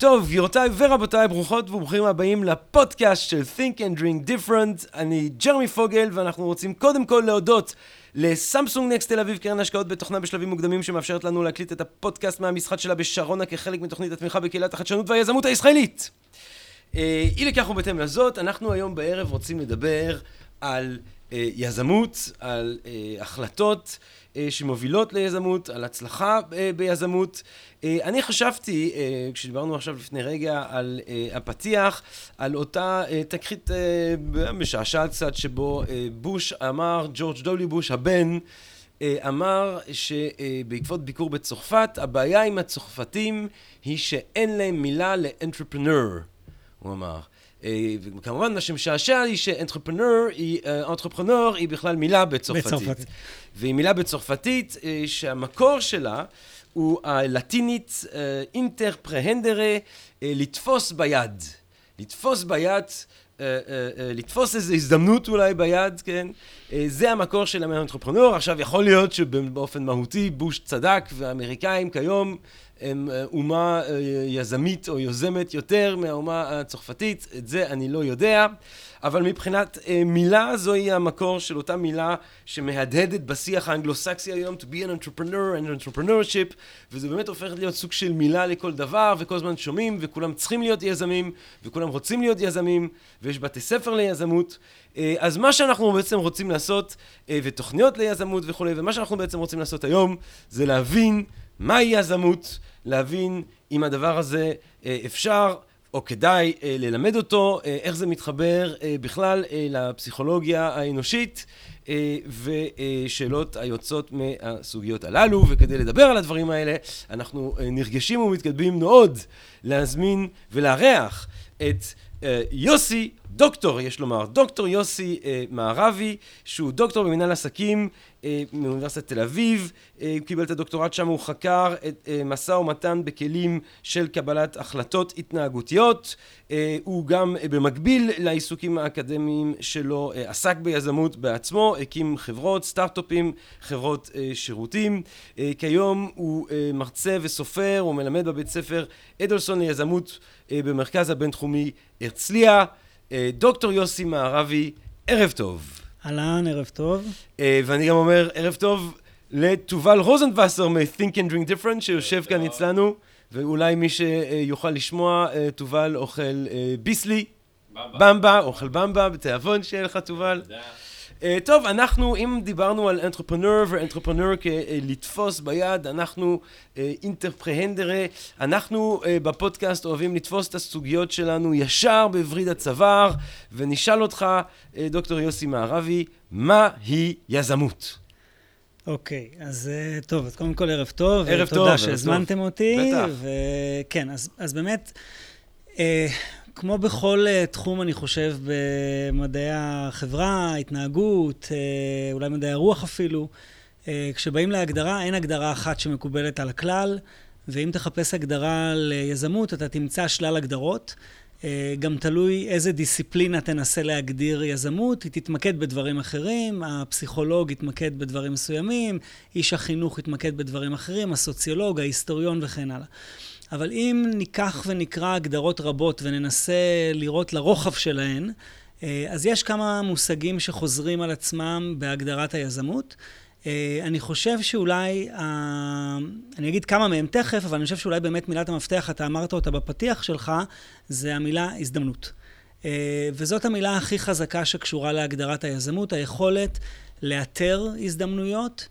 טוב, גבירותיי ורבותיי, ברוכות וברוכים הבאים לפודקאסט של Think and Drink Different. אני ג'רמי פוגל, ואנחנו רוצים קודם כל להודות לסמסונג נקסט תל אביב, קרן השקעות בתוכנה בשלבים מוקדמים, שמאפשרת לנו להקליט את הפודקאסט מהמשחק שלה בשרונה כחלק מתוכנית התמיכה בקהילת החדשנות והיזמות הישראלית. אה, אי לכך ובהתאם לזאת, אנחנו היום בערב רוצים לדבר על אה, יזמות, על אה, החלטות שמובילות ליזמות, על הצלחה ביזמות. אני חשבתי, כשדיברנו עכשיו לפני רגע על הפתיח, על אותה תקרית משעשעת קצת, שבו בוש אמר, ג'ורג' דובלי בוש, הבן, אמר שבעקבות ביקור בצרפת, הבעיה עם הצרפתים היא שאין להם מילה לאנטרפרנר. הוא אמר. אה, וכמובן מה שמשעשע לי שאנטרפרנר אנטרפרנר היא בכלל מילה בצרפתית. בצרפתית. והיא מילה בצרפתית אה, שהמקור שלה הוא הלטינית אינטר פרהנדרה, לתפוס ביד. לתפוס ביד, לתפוס איזו הזדמנות אולי ביד, כן? זה המקור של האנטרפרנור. עכשיו, יכול להיות שבאופן מהותי בוש צדק, והאמריקאים כיום הם אה, אומה אה, יזמית או יוזמת יותר מהאומה הצרפתית, את זה אני לא יודע, אבל מבחינת אה, מילה זוהי המקור של אותה מילה שמהדהדת בשיח האנגלוסקסי היום, to be an entrepreneur and entrepreneurship, וזה באמת הופך להיות סוג של מילה לכל דבר, וכל הזמן שומעים, וכולם צריכים להיות יזמים, וכולם רוצים להיות יזמים, ויש בתי ספר ליזמות. אז מה שאנחנו בעצם רוצים לעשות, ותוכניות ליזמות וכולי, ומה שאנחנו בעצם רוצים לעשות היום, זה להבין מהי יזמות, להבין אם הדבר הזה אה, אפשר או כדאי אה, ללמד אותו, אה, איך זה מתחבר בכלל לפסיכולוגיה האנושית ושאלות היוצאות מהסוגיות הללו. וכדי לדבר על הדברים האלה, אנחנו נרגשים ומתקדמים מאוד להזמין ולארח את יוסי דוקטור, יש לומר, דוקטור יוסי אה, מערבי, שהוא דוקטור במנהל עסקים אה, מאוניברסיטת תל אביב, אה, הוא קיבל את הדוקטורט שם, הוא חקר את אה, משא ומתן בכלים של קבלת החלטות התנהגותיות, אה, הוא גם אה, במקביל לעיסוקים האקדמיים שלו אה, עסק ביזמות בעצמו, הקים חברות, סטארט-אפים, חברות אה, שירותים, אה, כיום הוא אה, מרצה וסופר, הוא מלמד בבית ספר אדלסון ליזמות במרכז הבינתחומי הרצליה אה, דוקטור יוסי מערבי, ערב טוב. אהלן, ערב טוב. אה, ואני גם אומר ערב טוב לתובל רוזנבסר מ-Think and Drink Different, שיושב כאן אצלנו, ואולי מי שיוכל לשמוע, אה, תובל אוכל ביסלי. במבה. במבה, אוכל במבה, בתיאבון שיהיה לך תובל. תודה. Uh, טוב, אנחנו, אם דיברנו על אנטרפרנר ואנטרפרנר כלתפוס ביד, אנחנו אינטרפרהנדרה, uh, אנחנו uh, בפודקאסט אוהבים לתפוס את הסוגיות שלנו ישר בווריד הצוואר, ונשאל אותך, uh, דוקטור יוסי מערבי, מה היא יזמות? אוקיי, okay, אז טוב, אז קודם כל ערב טוב. ערב טוב, תודה שהזמנתם אותי. בטח. וכן, אז, אז באמת... כמו בכל uh, תחום, אני חושב, במדעי החברה, התנהגות, uh, אולי מדעי הרוח אפילו, uh, כשבאים להגדרה, אין הגדרה אחת שמקובלת על הכלל, ואם תחפש הגדרה ליזמות, אתה תמצא שלל הגדרות. Uh, גם תלוי איזה דיסציפלינה תנסה להגדיר יזמות, היא תתמקד בדברים אחרים, הפסיכולוג יתמקד בדברים מסוימים, איש החינוך יתמקד בדברים אחרים, הסוציולוג, ההיסטוריון וכן הלאה. אבל אם ניקח ונקרא הגדרות רבות וננסה לראות לרוחב שלהן, אה, אז יש כמה מושגים שחוזרים על עצמם בהגדרת היזמות. אה, אני חושב שאולי, אני אגיד כמה מהם תכף, אבל אני חושב שאולי באמת מילת המפתח, אתה אמרת אותה בפתיח שלך, זה המילה הזדמנות. אה, וזאת המילה הכי חזקה שקשורה להגדרת היזמות, היכולת לאתר הזדמנויות,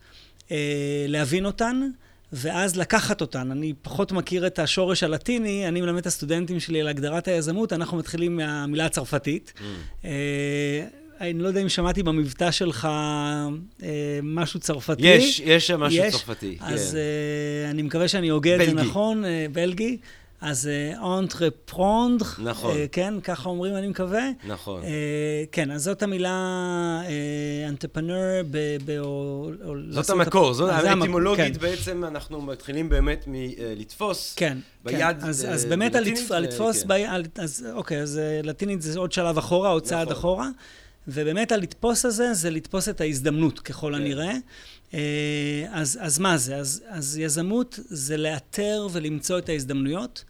להבין אותן, ואז לקחת אותן. אני פחות מכיר את השורש הלטיני, אני מלמד את הסטודנטים שלי על הגדרת היזמות, אנחנו מתחילים מהמילה הצרפתית. Mm. אה, אני לא יודע אם שמעתי במבטא שלך אה, משהו צרפתי. יש, יש שם משהו יש, צרפתי. אז כן. אה, אני מקווה שאני הוגה את זה נכון, בלגי. אז אנטרפרונדר, נכון. uh, כן, ככה אומרים, אני מקווה. נכון. Uh, כן, אז זאת המילה אנטרפנר, זאת המקור, זאת האטימולוגית כן. בעצם, אנחנו מתחילים באמת מלתפוס כן, ביד כן. אז, אז באמת כן. ביד, אז אוקיי, אז לטינית זה עוד שלב אחורה, עוד צעד נכון. אחורה. ובאמת הלתפוס הזה, זה לתפוס את ההזדמנות, ככל כן. הנראה. אז, אז מה זה? אז, אז יזמות זה לאתר ולמצוא את ההזדמנויות,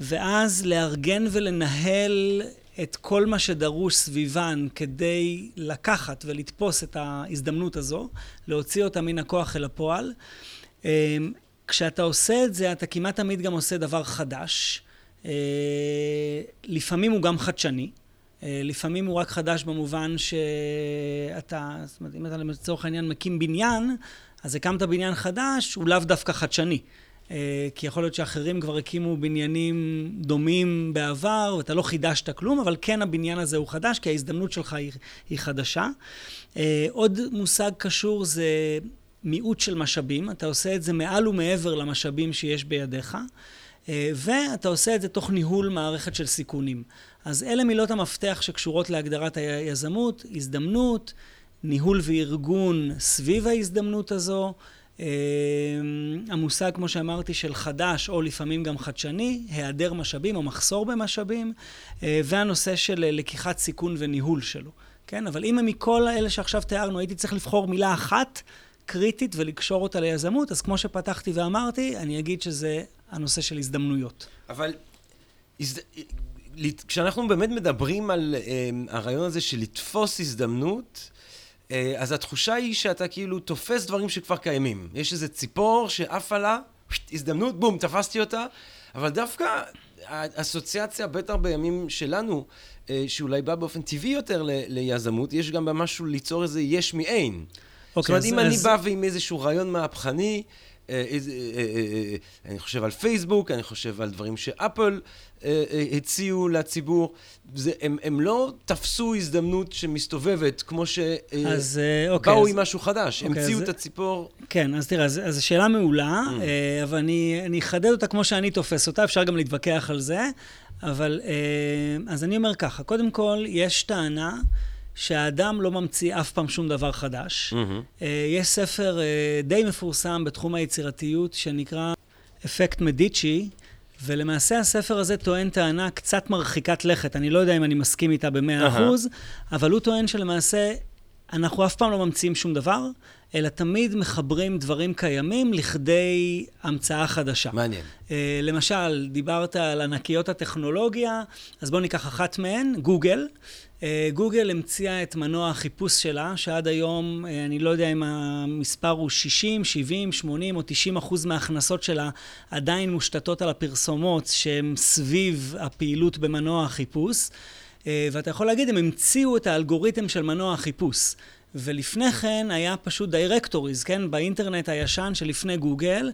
ואז לארגן ולנהל את כל מה שדרוש סביבן כדי לקחת ולתפוס את ההזדמנות הזו, להוציא אותה מן הכוח אל הפועל. כשאתה עושה את זה, אתה כמעט תמיד גם עושה דבר חדש. לפעמים הוא גם חדשני. לפעמים הוא רק חדש במובן שאתה, זאת אומרת, אם אתה לצורך העניין מקים בניין, אז הקמת בניין חדש, הוא לאו דווקא חדשני. כי יכול להיות שאחרים כבר הקימו בניינים דומים בעבר, ואתה לא חידשת כלום, אבל כן הבניין הזה הוא חדש, כי ההזדמנות שלך היא, היא חדשה. עוד מושג קשור זה מיעוט של משאבים. אתה עושה את זה מעל ומעבר למשאבים שיש בידיך. ואתה עושה את זה תוך ניהול מערכת של סיכונים. אז אלה מילות המפתח שקשורות להגדרת היזמות, הזדמנות, ניהול וארגון סביב ההזדמנות הזו, המושג, כמו שאמרתי, של חדש או לפעמים גם חדשני, היעדר משאבים או מחסור במשאבים, והנושא של לקיחת סיכון וניהול שלו. כן? אבל אם מכל האלה שעכשיו תיארנו הייתי צריך לבחור מילה אחת קריטית ולקשור אותה ליזמות, אז כמו שפתחתי ואמרתי, אני אגיד שזה הנושא של הזדמנויות. אבל הזד... כשאנחנו באמת מדברים על הרעיון הזה של לתפוס הזדמנות, אז התחושה היא שאתה כאילו תופס דברים שכבר קיימים. יש איזה ציפור שעפה לה, הזדמנות, בום, תפסתי אותה, אבל דווקא האסוציאציה, בטח בימים שלנו, uh, שאולי בא באופן טבעי יותר ל- ליזמות, יש גם במשהו ליצור איזה יש מאין. Okay, זאת אומרת, אז, אם אז... אני בא ועם איזשהו רעיון מהפכני, אני חושב על פייסבוק, אני חושב על דברים שאפל הציעו לציבור. זה, הם, הם לא תפסו הזדמנות שמסתובבת כמו שבאו אז, אוקיי, עם משהו חדש, אוקיי, המציאו אז, את הציפור. כן, אז תראה, אז, אז שאלה מעולה, mm. אבל אני, אני אחדד אותה כמו שאני תופס אותה, אפשר גם להתווכח על זה, אבל אז אני אומר ככה, קודם כל, יש טענה שהאדם לא ממציא אף פעם שום דבר חדש. Mm-hmm. יש ספר אה, די מפורסם בתחום היצירתיות שנקרא אפקט מדיצ'י, ולמעשה הספר הזה טוען טענה קצת מרחיקת לכת. אני לא יודע אם אני מסכים איתה במאה אחוז, uh-huh. אבל הוא טוען שלמעשה אנחנו אף פעם לא ממציאים שום דבר, אלא תמיד מחברים דברים קיימים לכדי המצאה חדשה. מעניין. Uh, למשל, דיברת על ענקיות הטכנולוגיה, אז בואו ניקח אחת מהן, גוגל. אה, גוגל המציאה את מנוע החיפוש שלה, שעד היום, אה, אני לא יודע אם המספר הוא 60, 70, 80 או 90 אחוז מההכנסות שלה עדיין מושתתות על הפרסומות שהן סביב הפעילות במנוע החיפוש. אה, ואתה יכול להגיד, הם המציאו את האלגוריתם של מנוע החיפוש. ולפני כן היה פשוט דירקטוריז, כן? באינטרנט הישן שלפני גוגל,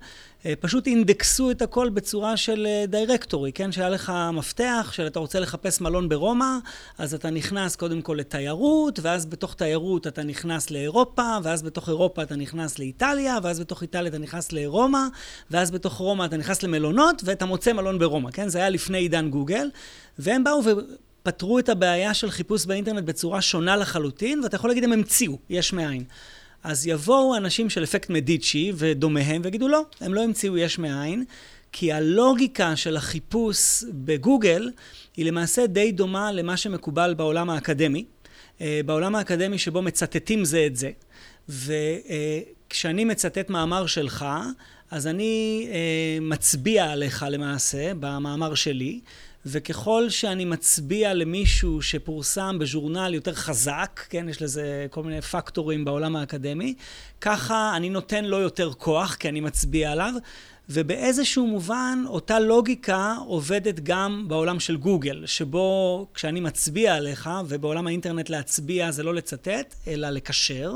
אה, פשוט אינדקסו את הכל בצורה של דירקטורי, אה, כן? שהיה לך מפתח של אתה רוצה לחפש מלון ברומא, אז אתה נכנס קודם כל לתיירות, ואז בתוך תיירות אתה נכנס לאירופה, ואז בתוך אירופה אתה נכנס לאיטליה, ואז בתוך איטליה אתה נכנס לרומא, ואז בתוך רומא אתה נכנס למלונות, ואתה מוצא מלון ברומא, כן? זה היה לפני עידן גוגל, והם באו ו... פתרו את הבעיה של חיפוש באינטרנט בצורה שונה לחלוטין, ואתה יכול להגיד הם המציאו, יש מאין. אז יבואו אנשים של אפקט מדיצ'י ודומיהם ויגידו לא, הם לא המציאו יש מאין, כי הלוגיקה של החיפוש בגוגל היא למעשה די דומה למה שמקובל בעולם האקדמי. אה, בעולם האקדמי שבו מצטטים זה את זה, וכשאני מצטט מאמר שלך, אז אני אה, מצביע עליך למעשה במאמר שלי, וככל שאני מצביע למישהו שפורסם בז'ורנל יותר חזק, כן, יש לזה כל מיני פקטורים בעולם האקדמי, ככה אני נותן לו יותר כוח, כי אני מצביע עליו, ובאיזשהו מובן אותה לוגיקה עובדת גם בעולם של גוגל, שבו כשאני מצביע עליך, ובעולם האינטרנט להצביע זה לא לצטט, אלא לקשר,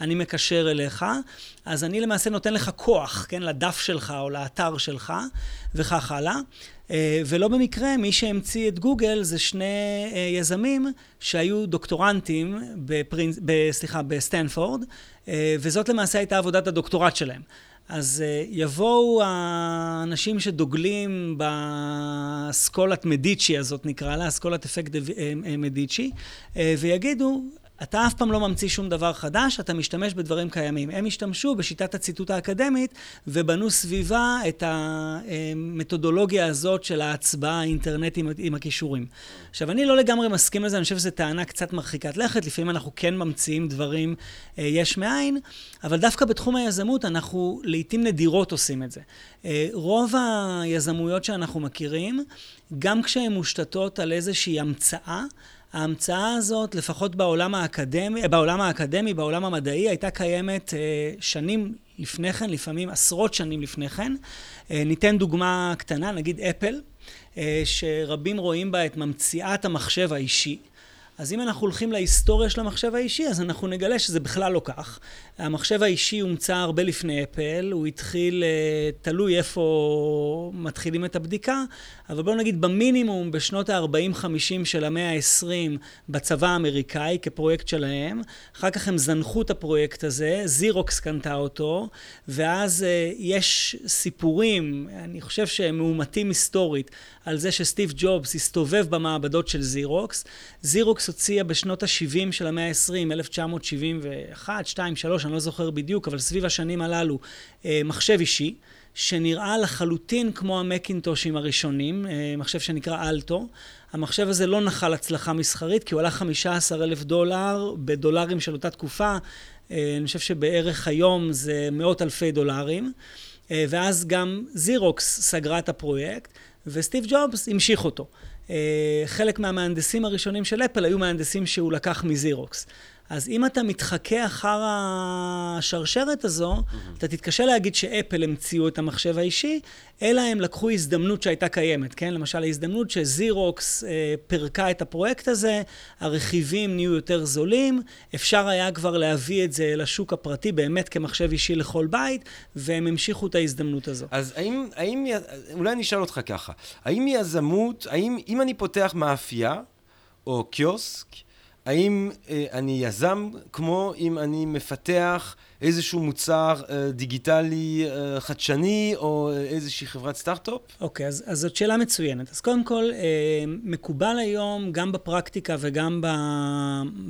אני מקשר אליך, אז אני למעשה נותן לך כוח, כן, לדף שלך או לאתר שלך, וכך הלאה. אה, ולא במקרה, מי שהמציא את גוגל זה שני אה, יזמים שהיו דוקטורנטים, בפרינס, סליחה, בסטנפורד, אה, וזאת למעשה הייתה עבודת הדוקטורט שלהם. אז יבואו האנשים שדוגלים באסכולת מדיצ'י הזאת, נקרא לה, אסכולת אפקט מדיצ'י, ויגידו, אתה אף פעם לא ממציא שום דבר חדש, אתה משתמש בדברים קיימים. הם השתמשו בשיטת הציטוט האקדמית ובנו סביבה את המתודולוגיה הזאת של ההצבעה האינטרנטית עם, עם הכישורים. עכשיו, אני לא לגמרי מסכים לזה, אני חושב שזו טענה קצת מרחיקת לכת, לפעמים אנחנו כן ממציאים דברים אה, יש מאין, אבל דווקא בתחום היזמות אנחנו לעיתים נדירות עושים את זה. אה, רוב היזמויות שאנחנו מכירים, גם כשהן מושתתות על איזושהי המצאה, ההמצאה הזאת, לפחות בעולם האקדמי, בעולם האקדמי, בעולם המדעי, הייתה קיימת אה, שנים לפני כן, לפעמים עשרות שנים לפני כן. אה, ניתן דוגמה קטנה, נגיד אפל, אה, שרבים רואים בה את ממציאת המחשב האישי. אז אם אנחנו הולכים להיסטוריה של המחשב האישי, אז אנחנו נגלה שזה בכלל לא כך. המחשב האישי הומצא הרבה לפני אפל, הוא התחיל, אה, תלוי איפה מתחילים את הבדיקה, אבל בואו נגיד במינימום בשנות ה-40-50 של המאה ה-20 בצבא האמריקאי כפרויקט שלהם, אחר כך הם זנחו את הפרויקט הזה, זירוקס קנתה אותו, ואז אה, יש סיפורים, אני חושב שהם מאומתים היסטורית, על זה שסטיב ג'ובס הסתובב במעבדות של זירוקס. זירוקס הוציאה בשנות ה-70 של המאה ה-20, 1971, 2, 3, אני לא זוכר בדיוק, אבל סביב השנים הללו, אה, מחשב אישי, שנראה לחלוטין כמו המקינטושים הראשונים, אה, מחשב שנקרא אלטו. המחשב הזה לא נחל הצלחה מסחרית, כי הוא עלה 15 אלף דולר בדולרים של אותה תקופה. אה, אני חושב שבערך היום זה מאות אלפי דולרים. ואז גם זירוקס סגרה את הפרויקט, וסטיב ג'ובס המשיך אותו. חלק מהמהנדסים הראשונים של אפל היו מהנדסים שהוא לקח מזירוקס. אז אם אתה מתחכה אחר השרשרת הזו, mm-hmm. אתה תתקשה להגיד שאפל המציאו את המחשב האישי, אלא הם לקחו הזדמנות שהייתה קיימת, כן? למשל, ההזדמנות שזירוקס אה, פירקה את הפרויקט הזה, הרכיבים נהיו יותר זולים, אפשר היה כבר להביא את זה לשוק הפרטי באמת כמחשב אישי לכל בית, והם המשיכו את ההזדמנות הזו. אז האם, האם אולי אני אשאל אותך ככה, האם יזמות, האם אם אני פותח מאפייה או קיוסק, האם אה, אני יזם כמו אם אני מפתח איזשהו מוצר אה, דיגיטלי אה, חדשני או אה, איזושהי חברת סטארט-אפ? אוקיי, אז, אז זאת שאלה מצוינת. אז קודם כל, אה, מקובל היום גם בפרקטיקה וגם ב,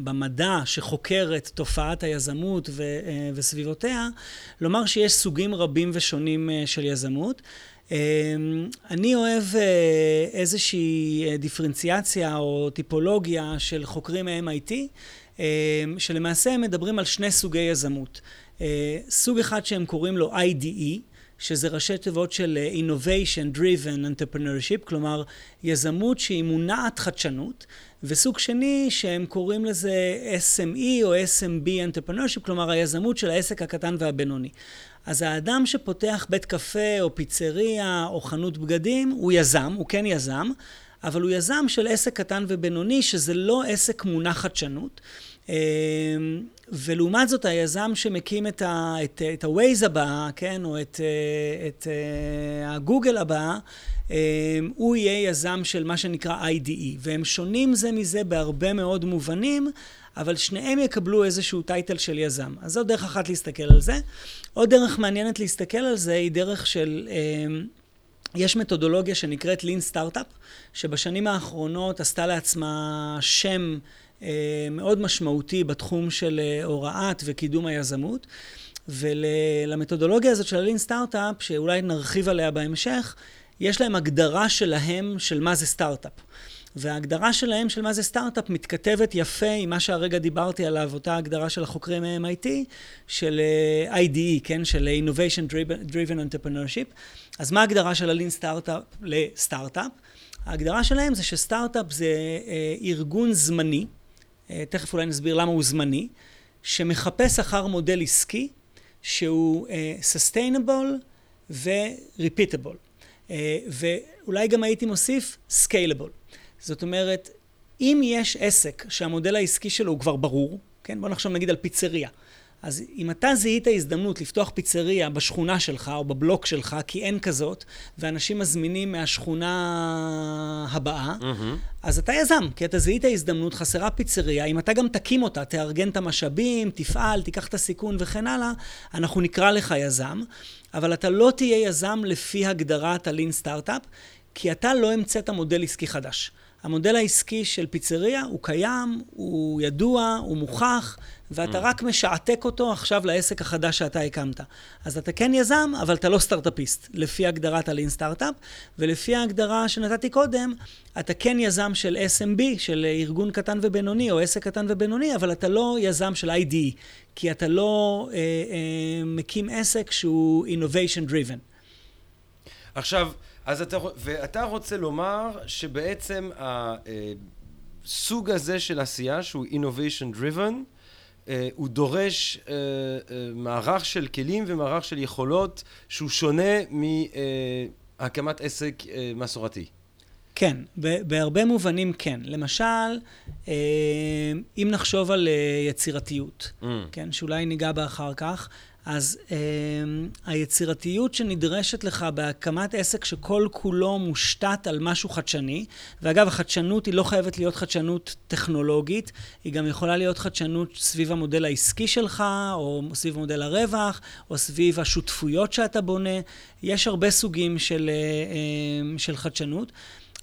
במדע שחוקר את תופעת היזמות ו, אה, וסביבותיה, לומר שיש סוגים רבים ושונים אה, של יזמות. אמ, אני אוהב אה, איזושהי אה, דיפרנציאציה או טיפולוגיה של חוקרים מ-MIT, אמ, שלמעשה הם מדברים על שני סוגי יזמות. אה, סוג אחד שהם קוראים לו IDE, שזה ראשי תיבות של Innovation Driven Entrepreneurship, כלומר יזמות שהיא מונעת חדשנות, וסוג שני שהם קוראים לזה SME או SMB Entrepreneurship, כלומר היזמות של העסק הקטן והבינוני. אז האדם שפותח בית קפה או פיצריה או חנות בגדים הוא יזם, הוא כן יזם, אבל הוא יזם של עסק קטן ובינוני, שזה לא עסק מונח חדשנות. אמ, ולעומת זאת, היזם שמקים את, ה, את, את ה-Waze הבא, כן, או את, את הגוגל הבא, אמ, הוא יהיה יזם של מה שנקרא IDE, והם שונים זה מזה בהרבה מאוד מובנים, אבל שניהם יקבלו איזשהו טייטל של יזם. אז זו דרך אחת להסתכל על זה. עוד דרך מעניינת להסתכל על זה היא דרך של... אמ, יש מתודולוגיה שנקראת Lean Startup, שבשנים האחרונות עשתה לעצמה שם אה, מאוד משמעותי בתחום של אה, הוראת וקידום היזמות. ולמתודולוגיה הזאת של ה-Lean Startup, שאולי נרחיב עליה בהמשך, יש להם הגדרה שלהם של מה זה סטארט-אפ. וההגדרה שלהם של מה זה סטארט-אפ מתכתבת יפה עם מה שהרגע דיברתי עליו, אותה הגדרה של החוקרים מ-MIT, של uh, אה, IDE, כן? של Innovation Driven Entrepreneurship. אז מה ההגדרה של ה-Lean סטארט-אפ לסטארט-אפ? ההגדרה שלהם זה שסטארט-אפ זה uh, ארגון זמני, uh, תכף אולי נסביר למה הוא זמני, שמחפש אחר מודל עסקי שהוא sustainable ו-repeatable. ואולי גם הייתי מוסיף scalable. זאת אומרת, אם יש עסק שהמודל העסקי שלו הוא כבר ברור, כן? בוא נחשוב נגיד על פיצריה. אז אם אתה זיהית הזדמנות לפתוח פיצריה בשכונה שלך או בבלוק שלך, כי אין כזאת, ואנשים מזמינים מהשכונה הבאה, mm-hmm. אז אתה יזם, כי אתה זיהית הזדמנות, חסרה פיצריה, אם אתה גם תקים אותה, תארגן את המשאבים, תפעל, תיקח את הסיכון וכן הלאה, אנחנו נקרא לך יזם, אבל אתה לא תהיה יזם לפי הגדרת הלין סטארט-אפ, כי אתה לא המצאת מודל עסקי חדש. המודל העסקי של פיצריה הוא קיים, הוא ידוע, הוא מוכח, ואתה mm. רק משעתק אותו עכשיו לעסק החדש שאתה הקמת. אז אתה כן יזם, אבל אתה לא סטארט-אפיסט, לפי הגדרת הלין סטארט-אפ, ולפי ההגדרה שנתתי קודם, אתה כן יזם של SMB, של ארגון קטן ובינוני, או עסק קטן ובינוני, אבל אתה לא יזם של IDE, כי אתה לא אה, אה, מקים עסק שהוא innovation driven. עכשיו, אז אתה, ואתה רוצה לומר שבעצם הסוג הזה של עשייה, שהוא innovation driven, אה, הוא דורש אה, אה, מערך של כלים ומערך של יכולות שהוא שונה מהקמת עסק מסורתי. כן, בהרבה מובנים כן. למשל, אם נחשוב על יצירתיות, mm. כן, שאולי ניגע בה אחר כך, אז אה, היצירתיות שנדרשת לך בהקמת עסק שכל כולו מושתת על משהו חדשני, ואגב, החדשנות היא לא חייבת להיות חדשנות טכנולוגית, היא גם יכולה להיות חדשנות סביב המודל העסקי שלך, או סביב מודל הרווח, או סביב השותפויות שאתה בונה. יש הרבה סוגים של, אה, אה, של חדשנות.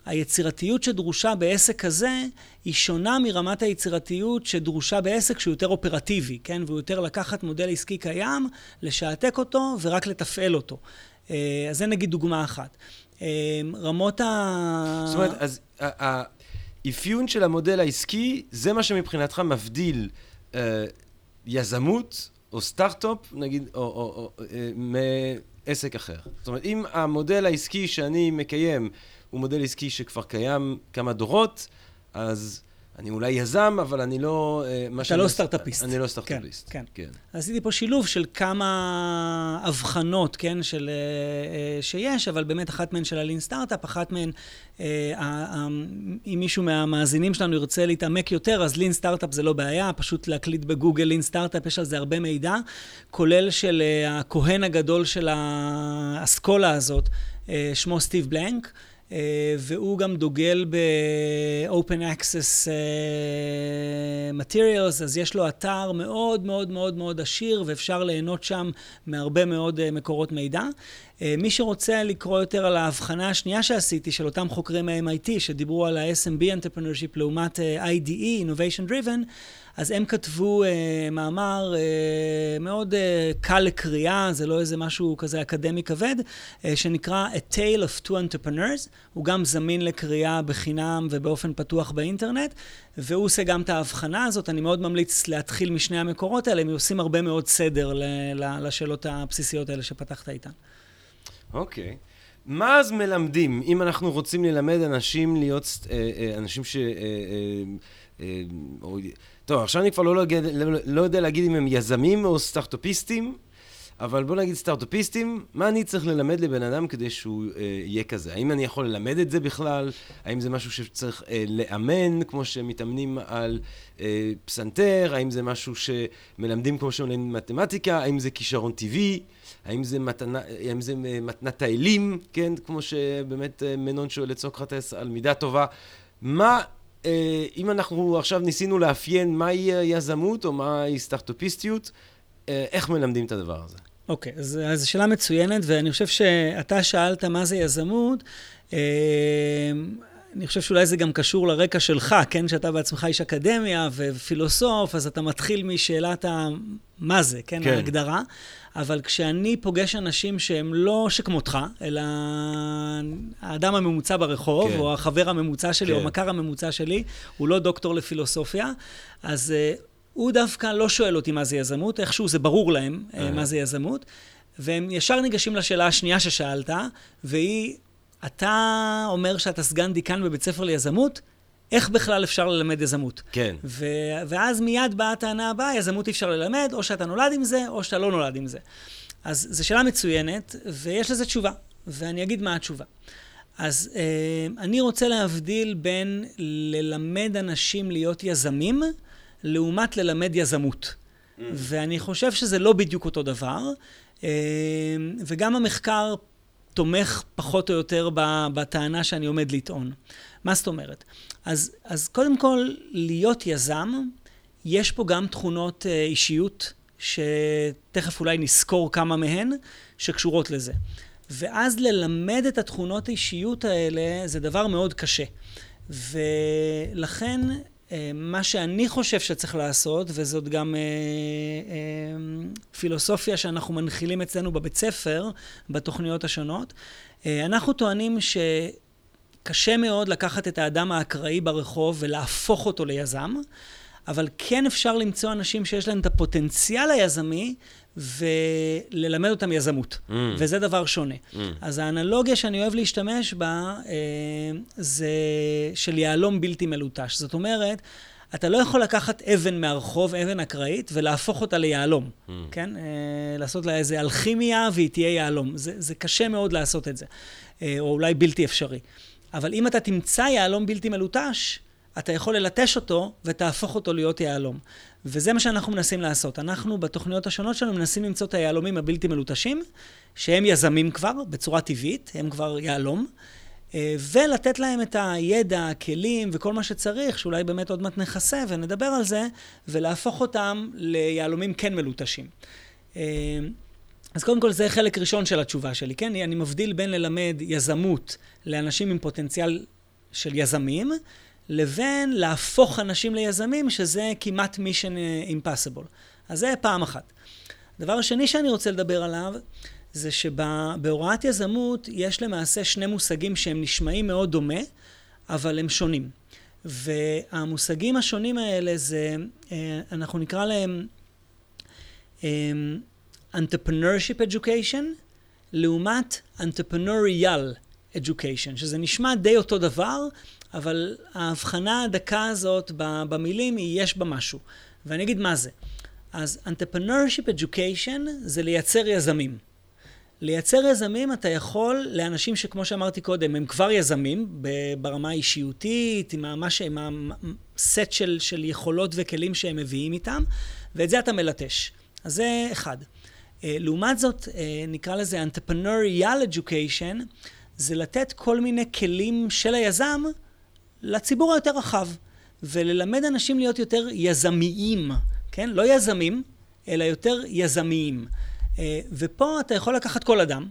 היצירתיות שדרושה בעסק כזה היא שונה מרמת היצירתיות שדרושה בעסק שהוא יותר אופרטיבי, כן? והוא יותר לקחת מודל עסקי קיים, לשעתק אותו ורק לתפעל אותו. אה, אז זה נגיד דוגמה אחת. אה, רמות ה... זאת אומרת, אז האפיון של המודל העסקי, זה מה שמבחינתך מבדיל אה, יזמות או סטארט-אפ, נגיד, או, או, או, מעסק אחר. זאת אומרת, אם המודל העסקי שאני מקיים הוא מודל עסקי שכבר קיים כמה דורות, אז אני אולי יזם, אבל אני לא... אה, אתה לא סטארט-אפיסט. אני לא סטארט-אפיסט. כן, כן. כן. עשיתי פה שילוב של כמה הבחנות, כן, של, אה, אה, שיש, אבל באמת אחת מהן של הלין סטארט-אפ, אחת מהן, אם מישהו מהמאזינים שלנו ירצה להתעמק יותר, אז לין סטארט-אפ זה לא בעיה, פשוט להקליט בגוגל לין סטארט-אפ, יש על זה הרבה מידע, כולל של הכהן הגדול של האסכולה הזאת, שמו סטיב בלנק. אה, והוא גם דוגל ב-open access אה, materials, אז יש לו אתר מאוד מאוד מאוד מאוד עשיר, ואפשר ליהנות שם מהרבה מאוד אה, מקורות מידע. מי שרוצה לקרוא יותר על ההבחנה השנייה שעשיתי, של אותם חוקרי מה-MIT, שדיברו על ה-SMB entrepreneurship לעומת IDE, Innovation Driven, אז הם כתבו uh, מאמר uh, מאוד uh, קל לקריאה, זה לא איזה משהו כזה אקדמי כבד, uh, שנקרא A Tale of Two Entrepreneurs. הוא גם זמין לקריאה בחינם ובאופן פתוח באינטרנט, והוא עושה גם את ההבחנה הזאת. אני מאוד ממליץ להתחיל משני המקורות האלה, הם עושים הרבה מאוד סדר לשאלות הבסיסיות האלה שפתחת איתן. אוקיי. מה אז מלמדים, אם אנחנו רוצים ללמד אנשים להיות, אנשים ש... טוב, עכשיו אני כבר לא, לא, לא יודע להגיד אם הם יזמים או סטארט-אפיסטים, אבל בוא נגיד סטארט-אפיסטים, מה אני צריך ללמד לבן אדם כדי שהוא אה, יהיה כזה? האם אני יכול ללמד את זה בכלל? האם זה משהו שצריך אה, לאמן, כמו שמתאמנים על אה, פסנתר? האם זה משהו שמלמדים כמו שמלמדים מתמטיקה? האם זה כישרון טבעי? האם זה, מתנה, האם זה אה, מתנת האלים, כן? כמו שבאמת אה, מנון שואל את סוקרטס על מידה טובה. מה אה, אם אנחנו עכשיו ניסינו לאפיין מהי יזמות או מהי סטארט-אפיסטיות, אה, איך מלמדים את הדבר הזה? אוקיי, okay, אז, אז שאלה מצוינת, ואני חושב שאתה שאלת מה זה יזמות. אני חושב שאולי זה גם קשור לרקע שלך, כן? שאתה בעצמך איש אקדמיה ופילוסוף, אז אתה מתחיל משאלת ה... מה זה, כן? כן. ההגדרה. אבל כשאני פוגש אנשים שהם לא שכמותך, אלא האדם הממוצע ברחוב, כן. או החבר הממוצע שלי, כן. או המכר הממוצע שלי, הוא לא דוקטור לפילוסופיה, אז uh, הוא דווקא לא שואל אותי מה זה יזמות, איכשהו זה ברור להם uh, מה זה יזמות, והם ישר ניגשים לשאלה השנייה ששאלת, והיא, אתה אומר שאתה סגן דיקן בבית ספר ליזמות, איך בכלל אפשר ללמד יזמות. כן. ו- ואז מיד באה הטענה הבאה, יזמות אי אפשר ללמד, או שאתה נולד עם זה, או שאתה לא נולד עם זה. אז זו שאלה מצוינת, ויש לזה תשובה, ואני אגיד מה התשובה. אז אה, אני רוצה להבדיל בין ללמד אנשים להיות יזמים, לעומת ללמד יזמות. ואני חושב שזה לא בדיוק אותו דבר. אה, וגם המחקר תומך פחות או יותר בטענה שאני עומד לטעון. מה זאת אומרת? אז, אז קודם כל, להיות יזם, יש פה גם תכונות אה, אישיות, שתכף אולי נזכור כמה מהן, שקשורות לזה. ואז ללמד את התכונות האישיות האלה זה דבר מאוד קשה. ולכן מה שאני חושב שצריך לעשות, וזאת גם אה, אה, פילוסופיה שאנחנו מנחילים אצלנו בבית ספר, בתוכניות השונות, אה, אנחנו טוענים שקשה מאוד לקחת את האדם האקראי ברחוב ולהפוך אותו ליזם. אבל כן אפשר למצוא אנשים שיש להם את הפוטנציאל היזמי וללמד אותם יזמות, mm. וזה דבר שונה. Mm. אז האנלוגיה שאני אוהב להשתמש בה אה, זה של יהלום בלתי מלוטש. זאת אומרת, אתה לא יכול לקחת אבן מהרחוב, אבן אקראית, ולהפוך אותה ליהלום, mm. כן? אה, לעשות לה איזה אלכימיה והיא תהיה יהלום. זה, זה קשה מאוד לעשות את זה, אה, או אולי בלתי אפשרי. אבל אם אתה תמצא יהלום בלתי מלוטש, אתה יכול ללטש אותו ותהפוך אותו להיות יהלום. וזה מה שאנחנו מנסים לעשות. אנחנו בתוכניות השונות שלנו מנסים למצוא את היהלומים הבלתי מלוטשים, שהם יזמים כבר, בצורה טבעית, הם כבר יהלום, אה, ולתת להם את הידע, הכלים וכל מה שצריך, שאולי באמת עוד מעט נכסה ונדבר על זה, ולהפוך אותם ליהלומים כן מלוטשים. אה, אז קודם כל זה חלק ראשון של התשובה שלי, כן? אני מבדיל בין ללמד יזמות לאנשים עם פוטנציאל של יזמים, לבין להפוך אנשים ליזמים, שזה כמעט mission impossible. אז זה פעם אחת. הדבר השני שאני רוצה לדבר עליו, זה שבהוראת יזמות יש למעשה שני מושגים שהם נשמעים מאוד דומה, אבל הם שונים. והמושגים השונים האלה זה, אה, אנחנו נקרא להם אה, entrepreneurship education, לעומת entrepreneurial education, שזה נשמע די אותו דבר, אבל ההבחנה הדקה הזאת במילים, היא יש בה משהו. ואני אגיד מה זה. אז entrepreneurship education זה לייצר יזמים. לייצר יזמים אתה יכול לאנשים שכמו שאמרתי קודם, הם כבר יזמים ברמה האישיותית, עם, ממש, עם הסט של, של יכולות וכלים שהם מביאים איתם, ואת זה אתה מלטש. אז זה אחד. אה, לעומת זאת, אה, נקרא לזה entrepreneurial education, זה לתת כל מיני כלים של היזם לציבור היותר רחב, וללמד אנשים להיות יותר יזמיים, כן? לא יזמים, אלא יותר יזמיים. אה, ופה אתה יכול לקחת כל אדם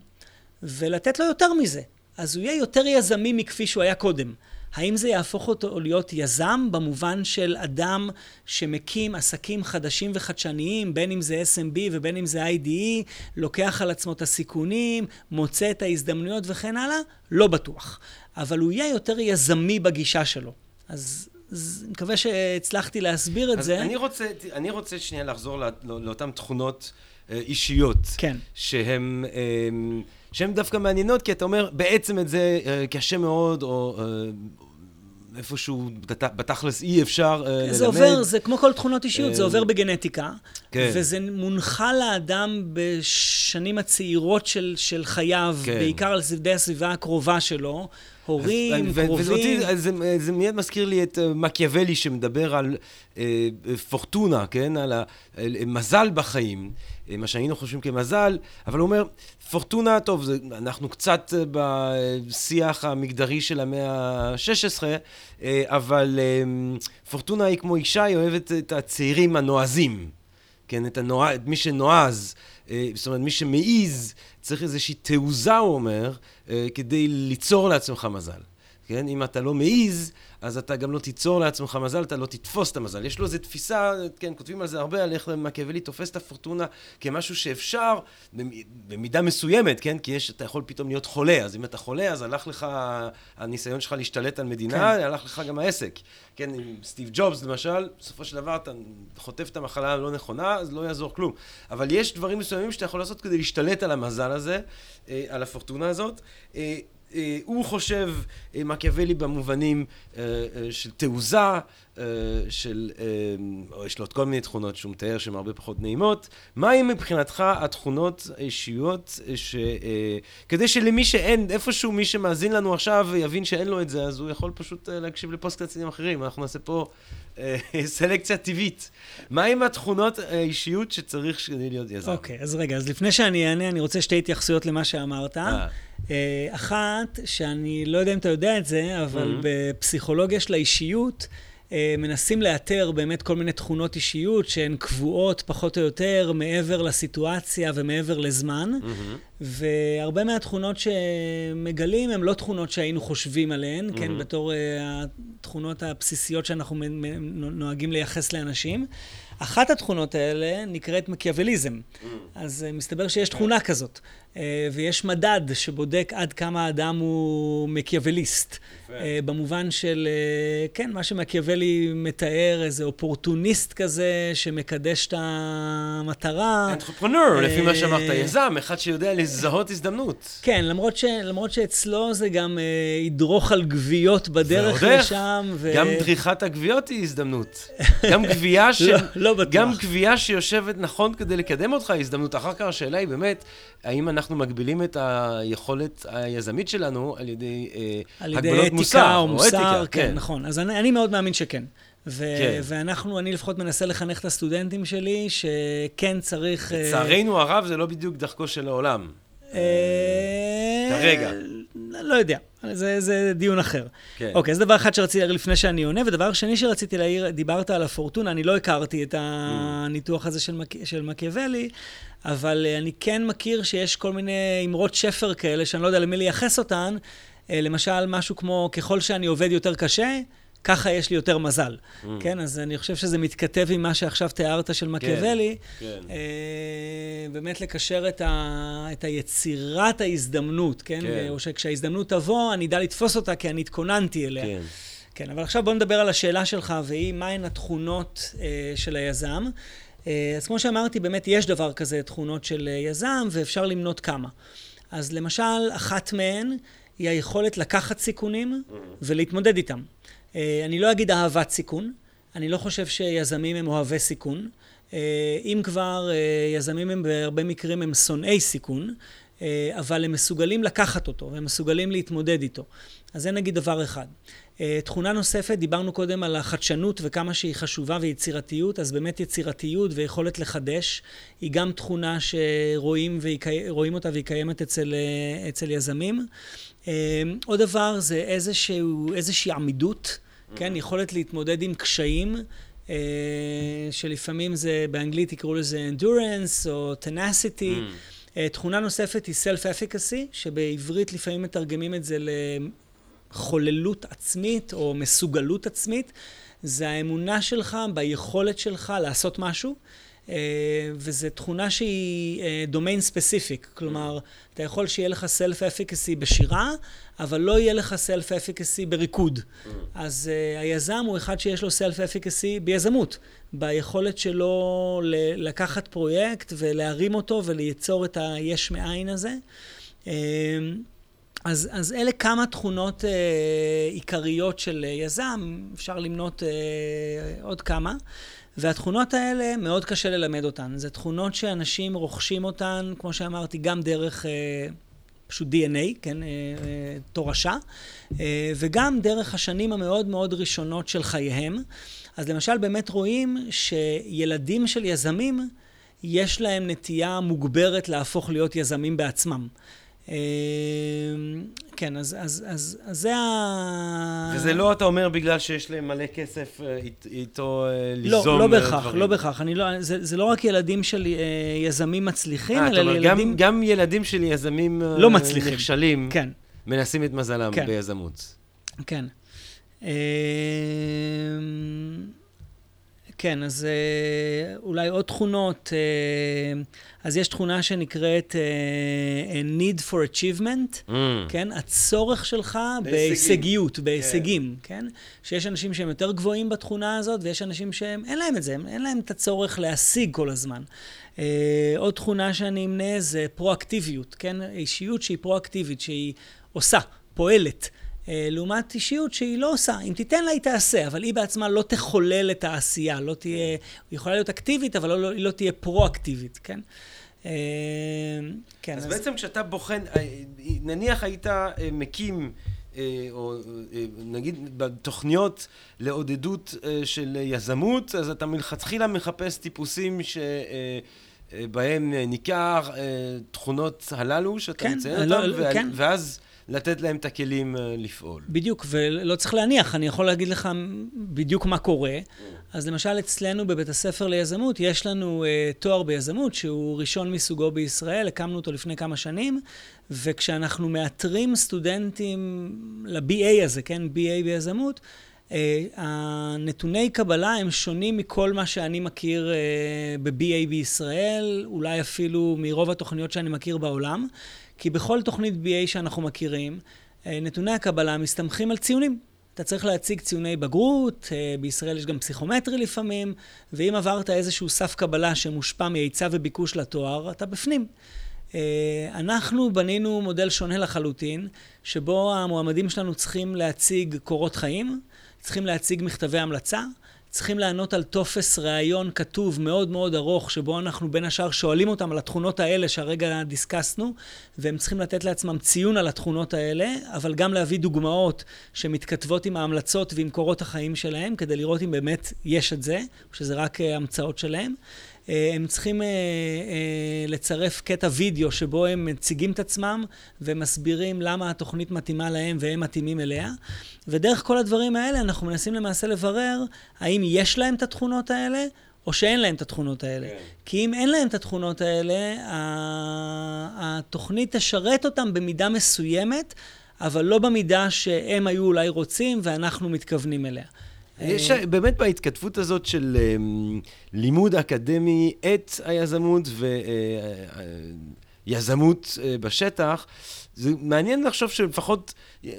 ולתת לו יותר מזה. אז הוא יהיה יותר יזמי מכפי שהוא היה קודם. האם זה יהפוך אותו להיות יזם במובן של אדם שמקים עסקים חדשים וחדשניים, בין אם זה SMB ובין אם זה IDE, לוקח על עצמו את הסיכונים, מוצא את ההזדמנויות וכן הלאה? לא בטוח. אבל הוא יהיה יותר יזמי בגישה שלו. אז אז אני מקווה שהצלחתי להסביר את זה. אני רוצה, אני רוצה שנייה לחזור לא, לאותן תכונות אה, אישיות. כן. שהן... שהן דווקא מעניינות, כי אתה אומר, בעצם את זה אה, קשה מאוד, או אה, איפשהו בתכלס אי אפשר ללמד. זה עובר, זה כמו כל תכונות אישיות, זה עובר בגנטיקה. כן. וזה מונחה לאדם בשנים הצעירות של, של חייו, כן. בעיקר על ידי הסביבה הקרובה שלו. הורים, אז, קרובים. ואותי, זה, זה מיד מזכיר לי את אה, מקיאוולי שמדבר על אה, פורטונה, כן? על המזל בחיים, אה, מה שהיינו חושבים כמזל, אבל הוא אומר, פורטונה, טוב, זה, אנחנו קצת אה, בשיח המגדרי של המאה ה-16, אבל פורטונה היא כמו אישה, היא אוהבת את הצעירים הנועזים, כן? את, הנוע... את מי שנועז. זאת אומרת, מי שמעיז, צריך איזושהי תעוזה, הוא אומר, כדי ליצור לעצמך מזל. כן? אם אתה לא מעיז, אז אתה גם לא תיצור לעצמך מזל, אתה לא תתפוס את המזל. יש לו איזו תפיסה, כן, כותבים על זה הרבה, על איך מקיאוולי תופס את הפורטונה כמשהו שאפשר, במידה מסוימת, כן? כי יש, אתה יכול פתאום להיות חולה, אז אם אתה חולה, אז הלך לך, הניסיון שלך להשתלט על מדינה, כן. הלך לך גם העסק. כן, עם סטיב ג'ובס למשל, בסופו של דבר אתה חוטף את המחלה הלא נכונה, אז לא יעזור כלום. אבל יש דברים מסוימים שאתה יכול לעשות כדי להשתלט על המזל הזה, אה, על הפורטונה הזאת. אה, הוא חושב אה, מקיאוולי במובנים אה, של תעוזה, של, יש לו עוד כל מיני תכונות שהוא מתאר שהן הרבה פחות נעימות. מהי מבחינתך התכונות האישיות, ש... כדי שלמי שאין, איפשהו מי שמאזין לנו עכשיו יבין שאין לו את זה, אז הוא יכול פשוט להקשיב לפוסט-קצים אחרים. אנחנו נעשה פה סלקציה טבעית. מהם התכונות האישיות שצריך כדי להיות יזם? אוקיי, okay, אז רגע, אז לפני שאני אענה, אני רוצה שתי התייחסויות למה שאמרת. אה, אחת, שאני לא יודע אם אתה יודע את זה, אבל mm-hmm. בפסיכולוגיה של האישיות, אה, מנסים לאתר באמת כל מיני תכונות אישיות שהן קבועות פחות או יותר מעבר לסיטואציה ומעבר לזמן. Mm-hmm. והרבה מהתכונות שמגלים הן לא תכונות שהיינו חושבים עליהן, mm-hmm. כן, בתור uh, התכונות הבסיסיות שאנחנו נוהגים לייחס לאנשים. אחת התכונות האלה נקראת מקיאווליזם. Mm. אז uh, מסתבר שיש תכונה כזאת, ויש מדד שבודק עד כמה האדם הוא מקיאווליסט. Uh, במובן של, uh, כן, מה שמקיאוולי מתאר, איזה אופורטוניסט כזה, שמקדש את המטרה. אנטרופרנור, לפי מה שאמרת, יזם, אחד שיודע לזהות הזדמנות. כן, למרות, ש, למרות שאצלו זה גם ידרוך על גוויות בדרך לשם. ו... גם דריכת הגוויות היא הזדמנות. גם גבייה של... לא, לא בטוח. גם גבייה שיושבת נכון כדי לקדם אותך היא הזדמנות. אחר כך השאלה היא באמת, האם אנחנו מגבילים את היכולת היזמית שלנו על ידי אה, על ידי מוסר. על ידי אתיקה או מוסר, כן, כן, נכון. אז אני, אני מאוד מאמין שכן. ו- כן. ואנחנו, אני לפחות מנסה לחנך את הסטודנטים שלי, שכן צריך... אה, לצערנו. הרב, זה לא בדיוק דרכו של העולם. אה, כרגע. לא יודע, זה, זה דיון אחר. כן. אוקיי, זה דבר אחד שרציתי להעיר לפני שאני עונה, ודבר שני שרציתי להעיר, דיברת על הפורטונה, אני לא הכרתי את הניתוח הזה של, מק... של מקיאוולי, אבל אה, אני כן מכיר שיש כל מיני אמרות שפר כאלה, שאני לא יודע למי לייחס אותן, אה, למשל, משהו כמו, ככל שאני עובד יותר קשה, ככה יש לי יותר מזל. Mm. כן, אז אני חושב שזה מתכתב עם מה שעכשיו תיארת של מקיאוולי. כן, כן. אה, באמת לקשר את, ה, את היצירת ההזדמנות, כן? כן. או שכשההזדמנות תבוא, אני אדע לתפוס אותה כי אני התכוננתי אליה. כן. כן, אבל עכשיו בוא נדבר על השאלה שלך, והיא, מהן התכונות אה, של היזם. אה, אז כמו שאמרתי, באמת יש דבר כזה, תכונות של אה, יזם, ואפשר למנות כמה. אז למשל, אחת מהן היא היכולת לקחת סיכונים mm. ולהתמודד איתם. אה, אני לא אגיד אהבת סיכון, אני לא חושב שיזמים הם אוהבי סיכון. אה, אם כבר, אה, יזמים הם בהרבה מקרים הם שונאי סיכון, אבל הם מסוגלים לקחת אותו, והם מסוגלים להתמודד איתו. אז זה נגיד דבר אחד. תכונה נוספת, דיברנו קודם על החדשנות וכמה שהיא חשובה ויצירתיות, אז באמת יצירתיות ויכולת לחדש היא גם תכונה שרואים ורואים אותה והיא קיימת אצל, אצל יזמים. עוד דבר זה איזשהו, איזושהי עמידות. כן, יכולת להתמודד עם קשיים, אה, שלפעמים זה, באנגלית יקראו לזה endurance או tenacity. Mm. אה, תכונה נוספת היא self-efficacy, שבעברית לפעמים מתרגמים את זה לחוללות עצמית או מסוגלות עצמית. זה האמונה שלך ביכולת שלך לעשות משהו. אה, וזו תכונה שהיא דומיין ספציפיק, כלומר, אתה יכול שיהיה לך סלף-אפיקסי בשירה, אבל לא יהיה לך סלף-אפיקסי בריקוד. Mm. אז uh, היזם הוא אחד שיש לו סלף-אפיקסי ביזמות, ביכולת שלו לקחת פרויקט ולהרים אותו וליצור את היש מאין הזה. אז, אז אלה כמה תכונות uh, עיקריות של יזם, אפשר למנות uh, עוד כמה. והתכונות האלה, מאוד קשה ללמד אותן. זה תכונות שאנשים רוכשים אותן, כמו שאמרתי, גם דרך... Uh, פשוט DNA, כן, אה, אה, תורשה, אה, וגם דרך השנים המאוד מאוד ראשונות של חייהם. אז למשל באמת רואים שילדים של יזמים, יש להם נטייה מוגברת להפוך להיות יזמים בעצמם. אמ, כן, אז, אז, אז, אז זה ה... וזה לא, אתה אומר, בגלל שיש להם מלא כסף אה, איתו אה, ליזום דברים. לא, לא בהכרח, לא בהכרח. לא, זה, זה לא רק ילדים של יזמים מצליחים, 아, אלא אומר, ילדים... גם, גם ילדים של יזמים לא מצליחים. נכשלים, כן. מנסים את מזלם כן. ביזמות. כן. כן, אז אה, אולי עוד תכונות, אה, אז יש תכונה שנקראת אה, need for achievement, mm. כן? הצורך שלך בהישגיות. בהישגים, כן. כן? שיש אנשים שהם יותר גבוהים בתכונה הזאת, ויש אנשים שהם, אין להם את זה, אין להם את הצורך להשיג כל הזמן. עוד תכונה שאני אמנה זה פרואקטיביות, כן? אישיות שהיא פרואקטיבית, שהיא עושה. פועלת. אה, לעומת אישיות שהיא לא עושה. אם תיתן לה, היא תעשה, אבל היא בעצמה לא תחולל את העשייה, לא תהיה... היא יכולה להיות אקטיבית, אבל לא, היא לא תהיה פרו-אקטיבית, כן? אה, כן. אז, אז בעצם כשאתה בוחן, אה, נניח היית מקים, או נגיד בתוכניות לעודדות של יזמות, אז אתה מלכתחילה מחפש טיפוסים ש... בהם ניכר תכונות הללו שאתה כן, מציין לא, אותם, לא, כן. ואז לתת להם את הכלים אה, לפעול. בדיוק, ולא צריך להניח, אני יכול להגיד לך בדיוק מה קורה. אז למשל אצלנו בבית הספר ליזמות, יש לנו uh, תואר ביזמות שהוא ראשון מסוגו בישראל, הקמנו אותו לפני כמה שנים, וכשאנחנו מאתרים סטודנטים ל-BA הזה, כן, BA ביזמות, uh, הנתוני קבלה הם שונים מכל מה שאני מכיר uh, ב-BA בישראל, אולי אפילו מרוב התוכניות שאני מכיר בעולם. כי בכל תוכנית BA שאנחנו מכירים, אה, נתוני הקבלה מסתמכים על ציונים. אתה צריך להציג ציוני בגרות, אה, בישראל יש גם פסיכומטרי לפעמים, ואם עברת איזשהו סף קבלה שמושפע מהיצע וביקוש לתואר, אתה בפנים. אה, אנחנו בנינו מודל שונה לחלוטין, שבו המועמדים שלנו צריכים להציג קורות חיים, צריכים להציג מכתבי המלצה, צריכים לענות על טופס ראיון כתוב מאוד מאוד ארוך, שבו אנחנו בין השאר שואלים אותם על התכונות האלה שהרגע דיסקסנו, והם צריכים לתת לעצמם ציון על התכונות האלה, אבל גם להביא דוגמאות שמתכתבות עם ההמלצות ועם קורות החיים שלהם, כדי לראות אם באמת יש את זה, או שזה רק אה, המצאות שלהם. אה, הם צריכים אה, אה, לצרף קטע וידאו שבו הם מציגים את עצמם ומסבירים למה התוכנית מתאימה להם והם מתאימים אליה. ודרך כל הדברים האלה אנחנו מנסים למעשה לברר האם יש להם את התכונות האלה או שאין להם את התכונות האלה. כן. כי אם אין להם את התכונות האלה, התוכנית תשרת אותם במידה מסוימת, אבל לא במידה שהם היו אולי רוצים ואנחנו מתכוונים אליה. יש באמת בהתכתבות הזאת של אמ, לימוד אקדמי את היזמות ויזמות אה, בשטח, זה מעניין לחשוב שלפחות אה,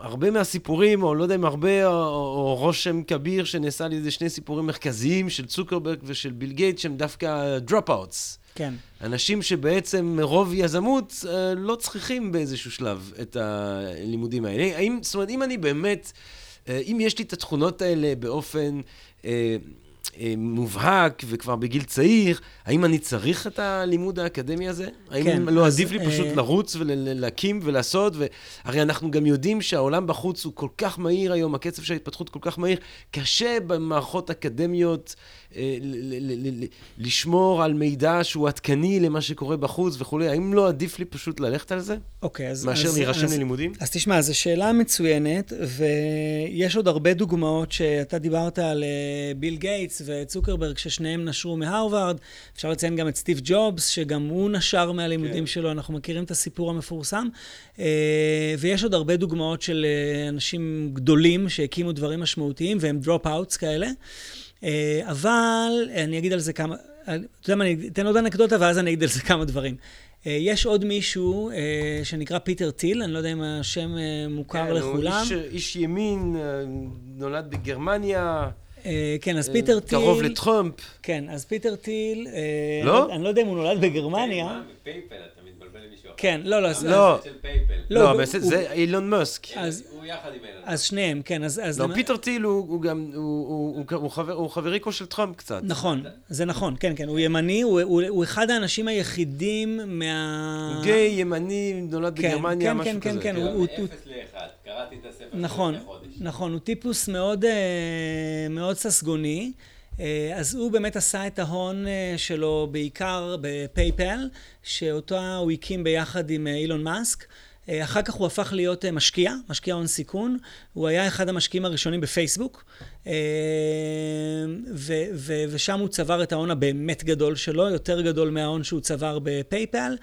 הרבה מהסיפורים, או לא יודע אם הרבה, או, או רושם כביר שנעשה על ידי שני סיפורים מרכזיים של צוקרברג ושל ביל גייט, שהם דווקא dropouts. כן. אנשים שבעצם מרוב יזמות אה, לא צריכים באיזשהו שלב את הלימודים האלה. האם, זאת אומרת, אם אני באמת... אה, אם יש לי את התכונות האלה באופן אה, אה, מובהק וכבר בגיל צעיר, האם אני צריך את הלימוד האקדמי הזה? האם כן, לא אז, עדיף לי פשוט אה... לרוץ ולהקים ולעשות? ו... הרי אנחנו גם יודעים שהעולם בחוץ הוא כל כך מהיר היום, הקצב של ההתפתחות כל כך מהיר, קשה במערכות אקדמיות לשמור על מידע שהוא עדכני למה שקורה בחוץ וכולי. האם לא עדיף לי פשוט ללכת על זה? אוקיי, אז... מאשר להירשם ללימודים? אז תשמע, זו שאלה מצוינת, ויש עוד הרבה דוגמאות שאתה דיברת על אה, ביל גייטס וצוקרברג, ששניהם נשרו מהרווארד. אפשר לציין גם את סטיב ג'ובס, שגם הוא נשר מהלימודים כן. שלו, אנחנו מכירים את הסיפור המפורסם. אה, ויש עוד הרבה דוגמאות של אנשים גדולים שהקימו דברים משמעותיים, והם dropouts כאלה. אה, אבל אני אגיד על זה כמה, אתה יודע מה, אני אתן עוד אנקדוטה ואז אני אגיד על זה כמה דברים. אה, יש עוד מישהו אה, שנקרא פיטר טיל, אני לא יודע אם השם מוכר כן, לכולם. כן, הוא איש, איש ימין, נולד בגרמניה. כן, אז פיטר טיל... קרוב לטראמפ. כן, אז פיטר טיל... לא? אני לא יודע אם הוא נולד בגרמניה. פייפל, אתה אחר. כן, לא, לא. לא, לא, לא זה אילון מאסק. הוא יחד עם אילון. אז שניהם, כן, אז... לא, פיטר טיל הוא גם, הוא חבריקו של טראמפ קצת. נכון, זה נכון, כן, כן, הוא ימני, הוא אחד האנשים היחידים מה... הוא גיי, ימני, נולד כן, בגרמניה, כן, משהו כן, כזה. כן, כן, כן. הוא... אפס לאחד, קראתי את הספר נכון, נכון, הוא טיפוס מאוד אה, ססגוני. אה, אז הוא באמת עשה את ההון אה, שלו בעיקר בפייפל, שאותה הוא הקים ביחד עם אילון מאסק. אה, אחר כך הוא הפך להיות אה, משקיע, משקיע הון סיכון. הוא היה אחד המשקיעים הראשונים בפייסבוק, אה, ו- ו- ושם הוא צבר את ההון הבאמת גדול שלו, יותר גדול מההון שהוא צבר בפייפל,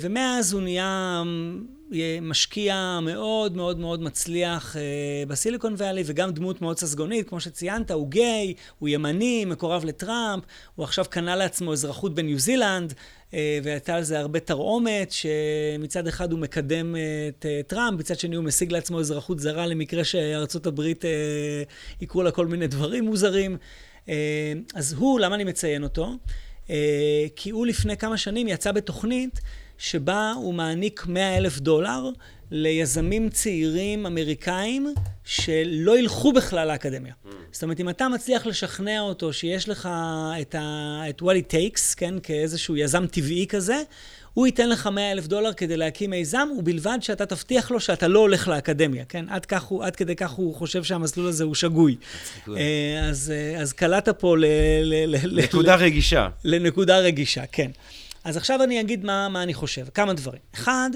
ומאז הוא נהיה משקיע מאוד מאוד מאוד מצליח בסיליקון ואלי, וגם דמות מאוד ססגונית, כמו שציינת, הוא גיי, הוא ימני, מקורב לטראמפ, הוא עכשיו קנה לעצמו אזרחות בניו זילנד. אה, והייתה על זה הרבה תרעומת, שמצד אחד הוא מקדם את אה, טראמפ, מצד שני הוא משיג לעצמו אזרחות זרה למקרה שארצות הברית אה, יקרו לה כל מיני דברים מוזרים. אז הוא, למה אני מציין אותו? כי הוא לפני כמה שנים יצא בתוכנית שבה הוא מעניק 100 אלף דולר ליזמים צעירים אמריקאים שלא ילכו בכלל לאקדמיה. Mm. זאת אומרת, אם אתה מצליח לשכנע אותו שיש לך את, ה, את what it takes, כן, כאיזשהו יזם טבעי כזה, הוא ייתן לך 100 אלף דולר כדי להקים מיזם, ובלבד שאתה תבטיח לו שאתה לא הולך לאקדמיה, כן? עד, כך הוא, עד כדי כך הוא חושב שהמסלול הזה הוא שגוי. אה, אז, אה, אז קלעת פה ל... ל, ל נקודה ל, רגישה. לנקודה רגישה, כן. אז עכשיו אני אגיד מה, מה אני חושב. כמה דברים. אחד,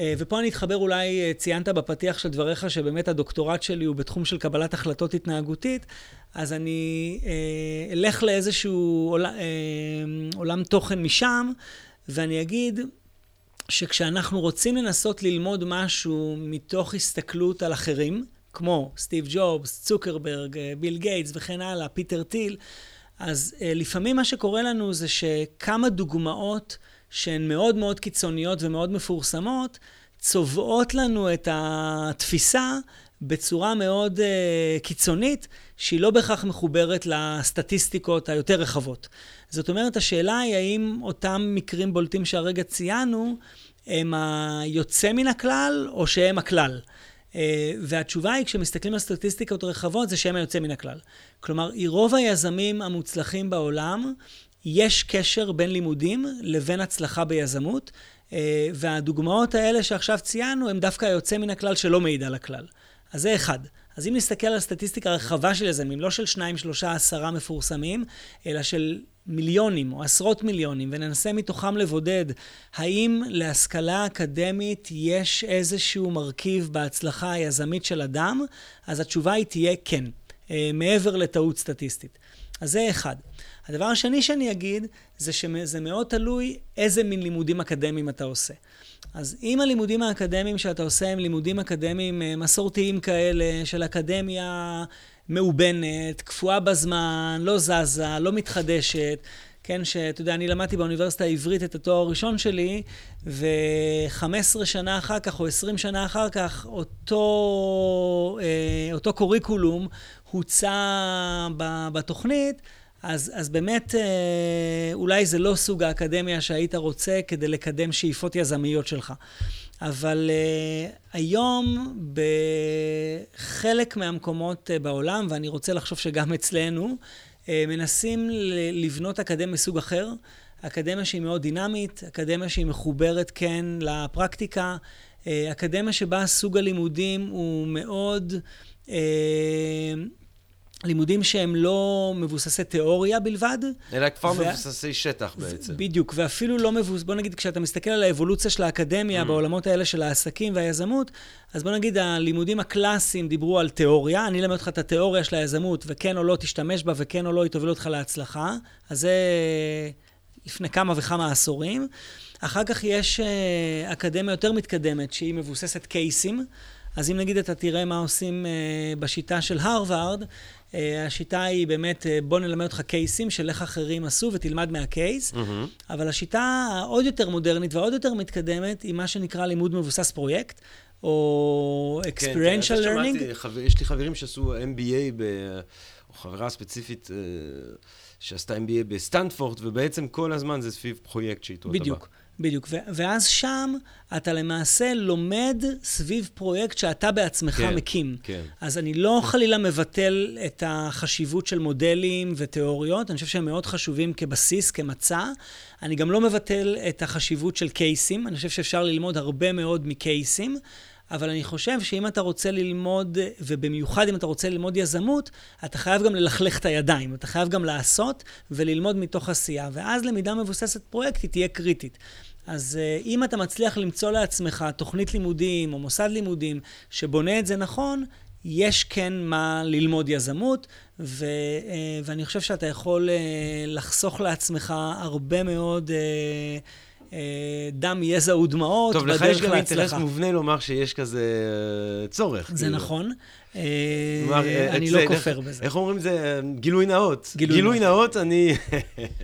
אה, ופה אני אתחבר אולי, ציינת בפתיח של דבריך שבאמת הדוקטורט שלי הוא בתחום של קבלת החלטות התנהגותית, אז אני אלך לאיזשהו עולם, עולם תוכן משם. ואני אגיד שכשאנחנו רוצים לנסות ללמוד משהו מתוך הסתכלות על אחרים, כמו סטיב ג'ובס, צוקרברג, ביל גייטס וכן הלאה, פיטר טיל, אז אה, לפעמים מה שקורה לנו זה שכמה דוגמאות שהן מאוד מאוד קיצוניות ומאוד מפורסמות, צובעות לנו את התפיסה בצורה מאוד uh, קיצונית, שהיא לא בהכרח מחוברת לסטטיסטיקות היותר רחבות. זאת אומרת, השאלה היא האם אותם מקרים בולטים שהרגע ציינו, הם היוצא מן הכלל או שהם הכלל. Uh, והתשובה היא, כשמסתכלים על סטטיסטיקות רחבות, זה שהם היוצא מן הכלל. כלומר, רוב היזמים המוצלחים בעולם, יש קשר בין לימודים לבין הצלחה ביזמות, uh, והדוגמאות האלה שעכשיו ציינו, הם דווקא היוצא מן הכלל שלא מעיד על הכלל. אז זה אחד. אז אם נסתכל על סטטיסטיקה רחבה של יזמים, לא של שניים, שלושה, עשרה מפורסמים, אלא של מיליונים או עשרות מיליונים, וננסה מתוכם לבודד האם להשכלה אקדמית יש איזשהו מרכיב בהצלחה היזמית של אדם, אז התשובה היא תהיה כן, אה, מעבר לטעות סטטיסטית. אז זה אחד. הדבר השני שאני אגיד, זה שזה מאוד תלוי איזה מין לימודים אקדמיים אתה עושה. אז אם הלימודים האקדמיים שאתה עושה הם לימודים אקדמיים אה, מסורתיים כאלה, של אקדמיה מאובנת, קפואה בזמן, לא זזה, לא מתחדשת, כן, שאתה יודע, אני למדתי באוניברסיטה העברית את התואר הראשון שלי, ו-15 שנה אחר כך, או 20 שנה אחר כך, אותו, אה, אותו קוריקולום הוצע בתוכנית. אז, אז באמת, אה, אולי זה לא סוג האקדמיה שהיית רוצה כדי לקדם שאיפות יזמיות שלך. אבל uh, היום בחלק מהמקומות uh, בעולם, ואני רוצה לחשוב שגם אצלנו, uh, מנסים לבנות אקדמיה מסוג אחר. אקדמיה שהיא מאוד דינמית, אקדמיה שהיא מחוברת כן לפרקטיקה, אקדמיה שבה סוג הלימודים הוא מאוד... לימודים שהם לא מבוססי תיאוריה בלבד. אלא כבר ו... מבוססי שטח בעצם. בדיוק, ואפילו לא מבוס... בוא נגיד, כשאתה מסתכל על האבולוציה של האקדמיה mm. בעולמות האלה של העסקים והיזמות, אז בוא נגיד, הלימודים הקלאסיים דיברו על תיאוריה, אני אלמד אותך את התיאוריה של היזמות, וכן או לא תשתמש בה, וכן או לא היא תוביל אותך להצלחה. אז זה לפני כמה וכמה עשורים. אחר כך יש אה, אקדמיה יותר מתקדמת, שהיא מבוססת קייסים. אז אם נגיד אתה תראה מה עושים אה, בשיטה של הרווארד, השיטה היא באמת, אה, בוא נלמד אותך קייסים של איך אחרים עשו ותלמד מה case, אמ-המ. אבל השיטה העוד יותר מודרנית והעוד יותר מתקדמת היא מה שנקרא לימוד מבוסס פרויקט. או כן, experiential כן, learning. שמעתי, חבר, יש לי חברים שעשו MBA, ב, או חברה ספציפית שעשתה MBA בסטנפורד, ובעצם כל הזמן זה סביב פרויקט שאיתו אתה בא. בדיוק. בדיוק, ו- ואז שם אתה למעשה לומד סביב פרויקט שאתה בעצמך כן, מקים. כן. אז אני לא חלילה מבטל את החשיבות של מודלים ותיאוריות, אני חושב שהם מאוד חשובים כבסיס, כמצע. אני גם לא מבטל את החשיבות של קייסים, אני חושב שאפשר ללמוד הרבה מאוד מקייסים. אבל אני חושב שאם אתה רוצה ללמוד, ובמיוחד אם אתה רוצה ללמוד יזמות, אתה חייב גם ללכלך את הידיים, אתה חייב גם לעשות וללמוד מתוך עשייה, ואז למידה מבוססת פרויקט היא תהיה קריטית. אז uh, אם אתה מצליח למצוא לעצמך תוכנית לימודים או מוסד לימודים שבונה את זה נכון, יש כן מה ללמוד יזמות, ו, uh, ואני חושב שאתה יכול uh, לחסוך לעצמך הרבה מאוד... דם, יזע ודמעות בדרך להצלחה. טוב, לך יש גם אינטרס מובנה לומר שיש כזה צורך. זה כאילו. נכון. כלומר, אני לא כופר בזה. איך אומרים את זה? גילוי נאות. גילוי נאות, אני...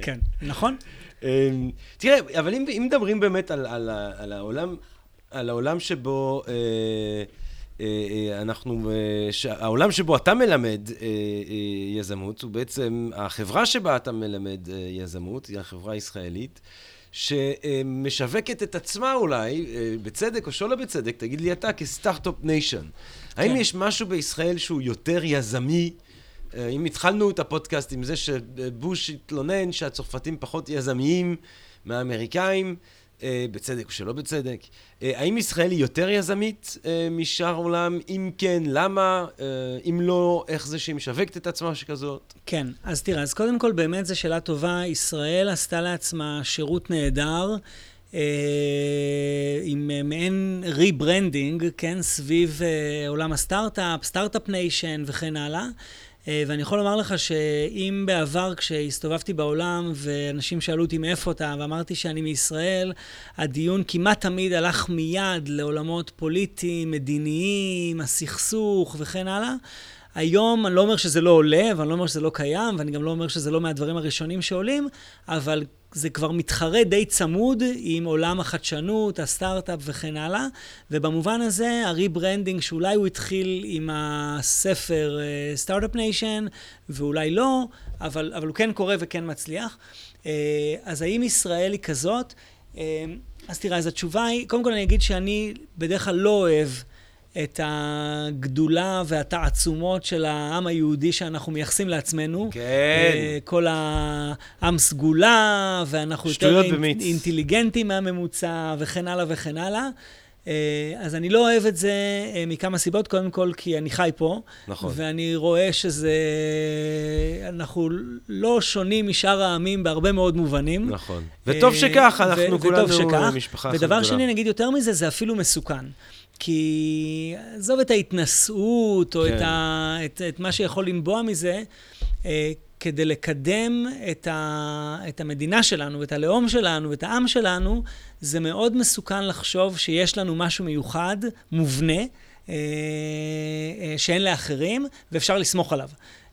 כן, נכון. אמ, תראה, אבל אם, מדברים באמת על, על, על, העולם, על העולם שבו אה, אה, אה, אנחנו, העולם שבו אתה מלמד יזמות, הוא בעצם, החברה שבה אתה מלמד יזמות, היא החברה הישראלית, שמשווקת את עצמה אולי, בצדק או שלא בצדק, תגיד לי אתה, כ start-up nation. האם כן. יש משהו בישראל שהוא יותר יזמי? אה, אם התחלנו את הפודקאסט עם זה שבוש התלונן שהצרפתים פחות יזמיים מהאמריקאים, אה, בצדק או שלא בצדק, אה, האם ישראל היא יותר יזמית משאר העולם? אם כן, למה? אם לא, איך זה שהיא משווקת את עצמה שכזאת? כן, אז תראה, אז קודם כל באמת זו שאלה טובה. ישראל עשתה לעצמה שירות נהדר. עם מעין rebranding, כן, סביב עולם הסטארט-אפ, start-up nation וכן הלאה. אה, ואני יכול לומר לך שאם בעבר כשהסתובבתי בעולם ואנשים שאלו אותי מאיפה אתה ואמרתי שאני מישראל, הדיון כמעט תמיד הלך מיד לעולמות פוליטיים, מדיניים, הסכסוך וכן הלאה. היום אני לא אומר שזה לא עולה, ואני לא אומר שזה לא קיים, ואני גם לא אומר שזה לא מהדברים הראשונים שעולים, אבל זה כבר מתחרה די צמוד עם עולם החדשנות, הסטארט-אפ וכן הלאה, ובמובן הזה ה rebranding שאולי הוא התחיל עם הספר start-up אה, nation, ואולי לא, אבל, אבל הוא כן קורה וכן מצליח. אה, אז האם ישראל היא כזאת? אה, אז תראה, אז התשובה היא, קודם כל אני אגיד שאני בדרך כלל לא אוהב את הגדולה והתעצומות של העם היהודי שאנחנו מייחסים לעצמנו. כן. אה, כל העם סגולה, ואנחנו יותר במיץ. אינטליגנטים מהממוצע, וכן הלאה וכן הלאה. אה, אז אני לא אוהב את זה אה, מכמה סיבות. קודם כל, כי אני חי פה. נכון. ואני רואה שזה... אנחנו לא שונים משאר העמים בהרבה מאוד מובנים. נכון. וטוב שכך, אנחנו כולנו. משפחה אחת ודבר גדולה. שני, נגיד יותר מזה, זה אפילו מסוכן. כי עזוב את ההתנשאות, או כן. את, ה, את, את מה שיכול לנבוע מזה, אה, כדי לקדם את, ה, את המדינה שלנו, ואת הלאום שלנו, ואת העם שלנו, זה מאוד מסוכן לחשוב שיש לנו משהו מיוחד, מובנה, אה, אה, שאין לאחרים, ואפשר לסמוך עליו.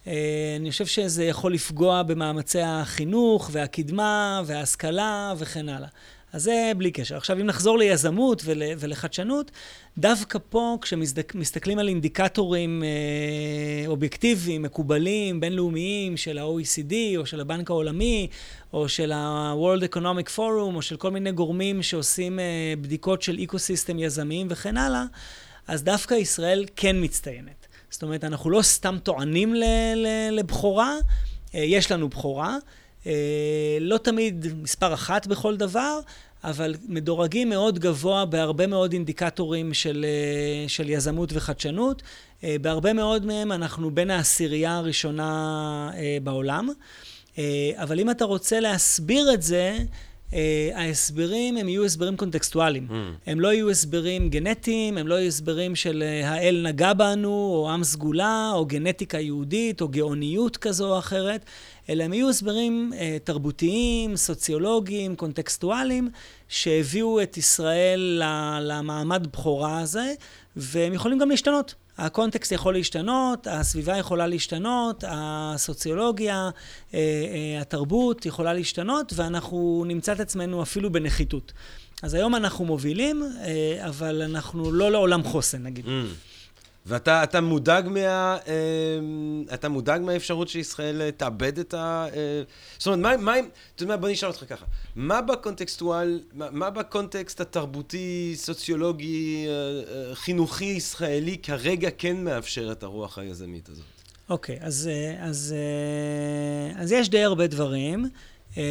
אה, אני חושב שזה יכול לפגוע במאמצי החינוך והקדמה וההשכלה וכן הלאה. אז זה בלי קשר. עכשיו, אם נחזור ליזמות ול, ולחדשנות, דווקא פה, כשמסתכלים על אינדיקטורים אה, אובייקטיביים, מקובלים, בינלאומיים, של ה-OECD, או של הבנק העולמי, או של ה-World Economic Forum, או של כל מיני גורמים שעושים אה, בדיקות של אקו-סיסטם יזמיים וכן הלאה, אז דווקא ישראל כן מצטיינת. זאת אומרת, אנחנו לא סתם טוענים לבכורה, אה, יש לנו בכורה. אה, לא תמיד מספר אחת בכל דבר, אבל מדורגים מאוד גבוה בהרבה מאוד אינדיקטורים של, אה, של יזמות וחדשנות. אה, בהרבה מאוד מהם אנחנו בין העשירייה הראשונה בעולם. אבל אם אתה רוצה להסביר את זה, ההסברים הם יהיו הסברים קונטקסטואליים. Mm. הם לא יהיו הסברים גנטיים, הם לא יהיו הסברים של האל נגע בנו, או עם סגולה, או גנטיקה יהודית, או גאוניות כזו או אחרת, אלא הם יהיו הסברים אה, תרבותיים, סוציולוגיים, קונטקסטואליים, שהביאו את ישראל למעמד בכורה הזה, והם יכולים גם להשתנות. הקונטקסט יכול להשתנות, הסביבה יכולה להשתנות, הסוציולוגיה, אה, אה, התרבות יכולה להשתנות, ואנחנו נמצא את עצמנו אפילו בנחיתות. אז היום אנחנו מובילים, אה, אבל אנחנו לא לעולם חוסן, נגיד. Mm. ואתה אתה מודאג מה... אה, אתה מודאג מהאפשרות שישראל אה, תאבד את ה... אה, זאת אומרת, מה, מה, אתה יודע מה, בוא נשאל אותך ככה. מה בקונטקסטואל, מה, מה בקונטקסט התרבותי, סוציולוגי, אה, חינוכי ישראלי כרגע כן מאפשר את הרוח היזמית הזאת? אוקיי, אז, אה, אז, אה, אז יש די הרבה דברים. אה,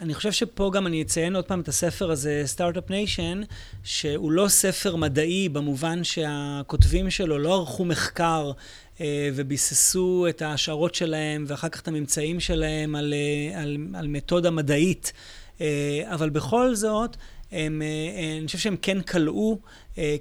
אני חושב שפה גם אני אציין עוד פעם את הספר הזה, start-up nation, שהוא לא ספר מדעי במובן שהכותבים שלו לא ערכו מחקר אה, וביססו את ההשערות שלהם ואחר כך את הממצאים שלהם על, אה, על, על מתודה מדעית. אה, אבל בכל זאת, הם, אני חושב שהם כן קלעו,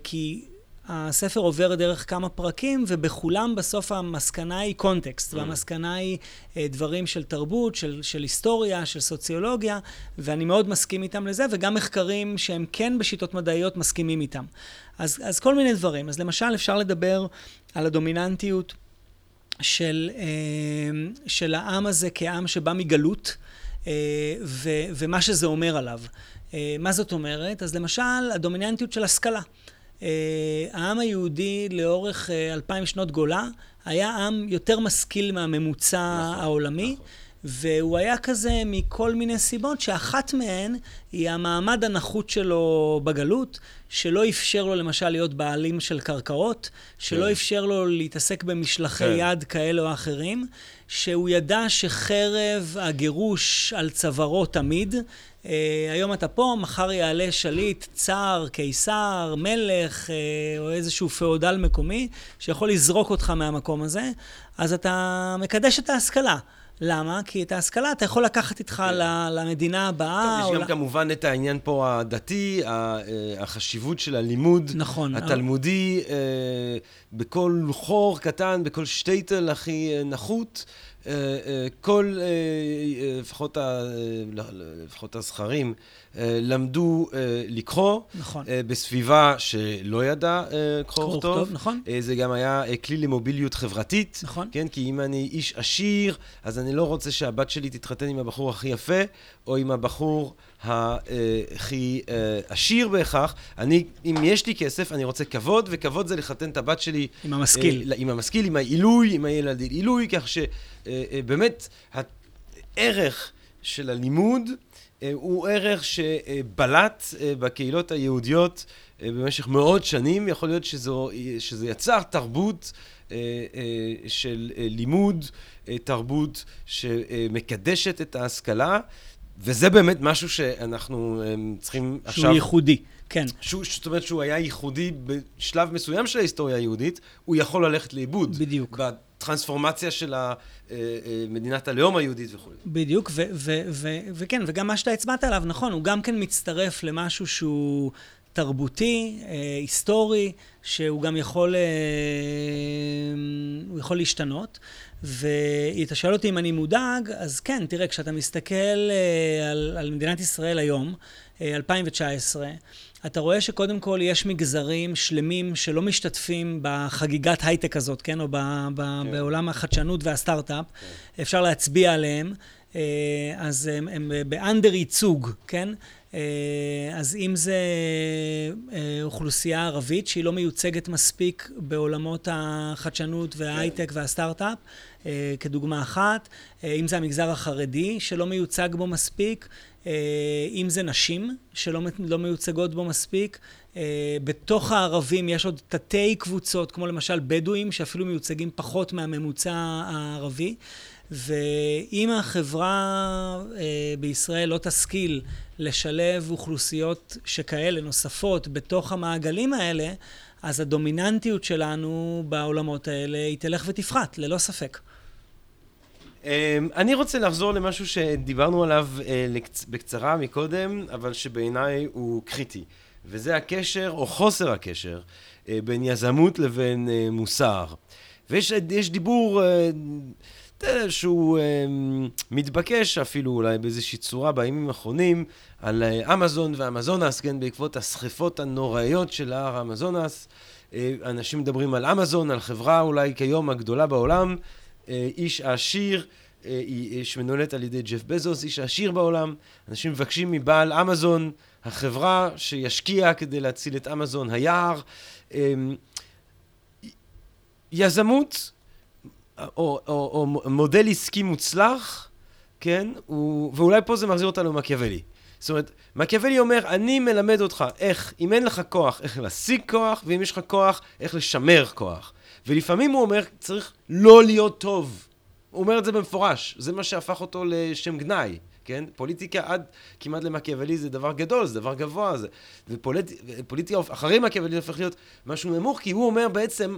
כי הספר עובר דרך כמה פרקים, ובכולם בסוף המסקנה היא קונטקסט, והמסקנה היא אה, דברים של תרבות, של, של היסטוריה, של סוציולוגיה, ואני מאוד מסכים איתם לזה, וגם מחקרים שהם כן בשיטות מדעיות מסכימים איתם. אז, אז כל מיני דברים. אז למשל, אפשר לדבר על הדומיננטיות של, אה, של העם הזה כעם שבא מגלות, אה, ו, ומה שזה אומר עליו. מה זאת אומרת? אז למשל, הדומיננטיות של השכלה. Uh, העם היהודי לאורך uh, אלפיים שנות גולה היה עם יותר משכיל מהממוצע נכון, העולמי, נכון. והוא היה כזה מכל מיני סיבות, שאחת מהן היא המעמד הנחות שלו בגלות, שלא אפשר לו למשל להיות בעלים של קרקעות, שלא כן. אפשר לו להתעסק במשלחי כן. יד כאלה או אחרים, שהוא ידע שחרב הגירוש על צווארו תמיד. אה, היום אתה פה, מחר יעלה שליט, צר, קיסר, מלך, אה, או איזשהו פאודל מקומי, שיכול לזרוק אותך מהמקום הזה, אז אתה מקדש את ההשכלה. למה? כי את ההשכלה אתה יכול לקחת איתך ל- למדינה הבאה. טוב, יש גם ל- כמובן את העניין פה הדתי, אה, החשיבות של הלימוד. נכון. התלמודי, אה, בכל חור קטן, בכל שטייטל הכי נחות. אה, אה, כל, אה, לפחות, ה- לפחות הזכרים, למדו לקרוא. נכון. בסביבה שלא ידעה קרוא וכתוב. נכון. זה גם היה כלי למוביליות חברתית. נכון. כן, כי אם אני איש עשיר, אז אני לא רוצה שהבת שלי תתחתן עם הבחור הכי יפה, או עם הבחור הכי עשיר בהכרח. אני, אם יש לי כסף, אני רוצה כבוד, וכבוד זה לחתן את הבת שלי... עם המשכיל. עם המשכיל, עם העילוי, עם הילד עילוי, כך שבאמת הערך של הלימוד אה, הוא ערך שבלט אה, בקהילות היהודיות אה, במשך מאות שנים. יכול להיות שזו, שזה יצר תרבות אה, אה, של אה, לימוד, אה, תרבות שמקדשת את ההשכלה, וזה באמת משהו שאנחנו אה, צריכים עכשיו... שהוא ייחודי, כן. שהוא, זאת אומרת שהוא היה ייחודי בשלב מסוים של ההיסטוריה היהודית, הוא יכול ללכת לאיבוד. בדיוק. בטרנספורמציה של אה, אה, מדינת הלאום היהודית וכו'. בדיוק, וכן, וגם מה שאתה הצבעת עליו, נכון, הוא גם כן מצטרף למשהו שהוא תרבותי, אה, היסטורי, שהוא גם יכול, אה, יכול להשתנות. ואתה שואל אותי אם אני מודאג, אז כן, תראה, כשאתה מסתכל אה, על, על מדינת ישראל היום, אה, 2019, אתה רואה שקודם כל יש מגזרים שלמים שלא משתתפים בחגיגת הייטק הזאת, כן? או ב, ב, כן. בעולם החדשנות והסטארט-אפ. אפשר להצביע עליהם. אה, אז הם, הם באנדר ייצוג, כן? אה, אז אם זה אה, אוכלוסייה ערבית שהיא לא מיוצגת מספיק בעולמות החדשנות וההייטק והסטארט-אפ, אה, כדוגמה אחת, אה, אם זה המגזר החרדי שלא מיוצג בו מספיק, אה, אם זה נשים שלא לא מיוצגות בו מספיק. אה, בתוך הערבים יש עוד תתי קבוצות, כמו למשל בדואים, שאפילו מיוצגים פחות מהממוצע הערבי. ואם החברה אה, בישראל לא תשכיל לשלב אוכלוסיות שכאלה נוספות בתוך המעגלים האלה, אז הדומיננטיות שלנו בעולמות האלה היא תלך ותפחת, ללא ספק. אמ, אני רוצה לחזור למשהו שדיברנו עליו אה, בקצרה מקודם, אבל שבעיניי הוא קריטי, וזה הקשר, או חוסר הקשר, אה, בין יזמות לבין אה, מוסר. ויש יש דיבור שהוא מתבקש אפילו אולי באיזושהי צורה בימים האחרונים, על אמזון ואמזונס, כן, בעקבות הסחיפות הנוראיות של הר אמזונס. אנשים מדברים על אמזון, על חברה אולי כיום הגדולה בעולם. אה, איש העשיר, אה, היא- שמנוהלת על ידי ג'ף בזוס, איש העשיר בעולם. אנשים מבקשים מבעל אמזון, החברה שישקיע כדי להציל את אמזון, היער. אה, יזמות, או, או, או מודל עסקי מוצלח, כן, הוא, ואולי פה זה מחזיר אותנו למקיאוולי. זאת אומרת, מקיאוולי אומר, אני מלמד אותך איך, אם אין לך כוח, איך להשיג כוח, ואם יש לך כוח, איך לשמר כוח. ולפעמים הוא אומר, צריך לא להיות טוב. הוא אומר את זה במפורש, זה מה שהפך אותו לשם גנאי, כן? פוליטיקה עד כמעט למקיאוולי זה דבר גדול, זה דבר גבוה, זה... ופוליטיקה אחרי מקיאוולי הופך להיות משהו נמוך, כי הוא אומר בעצם,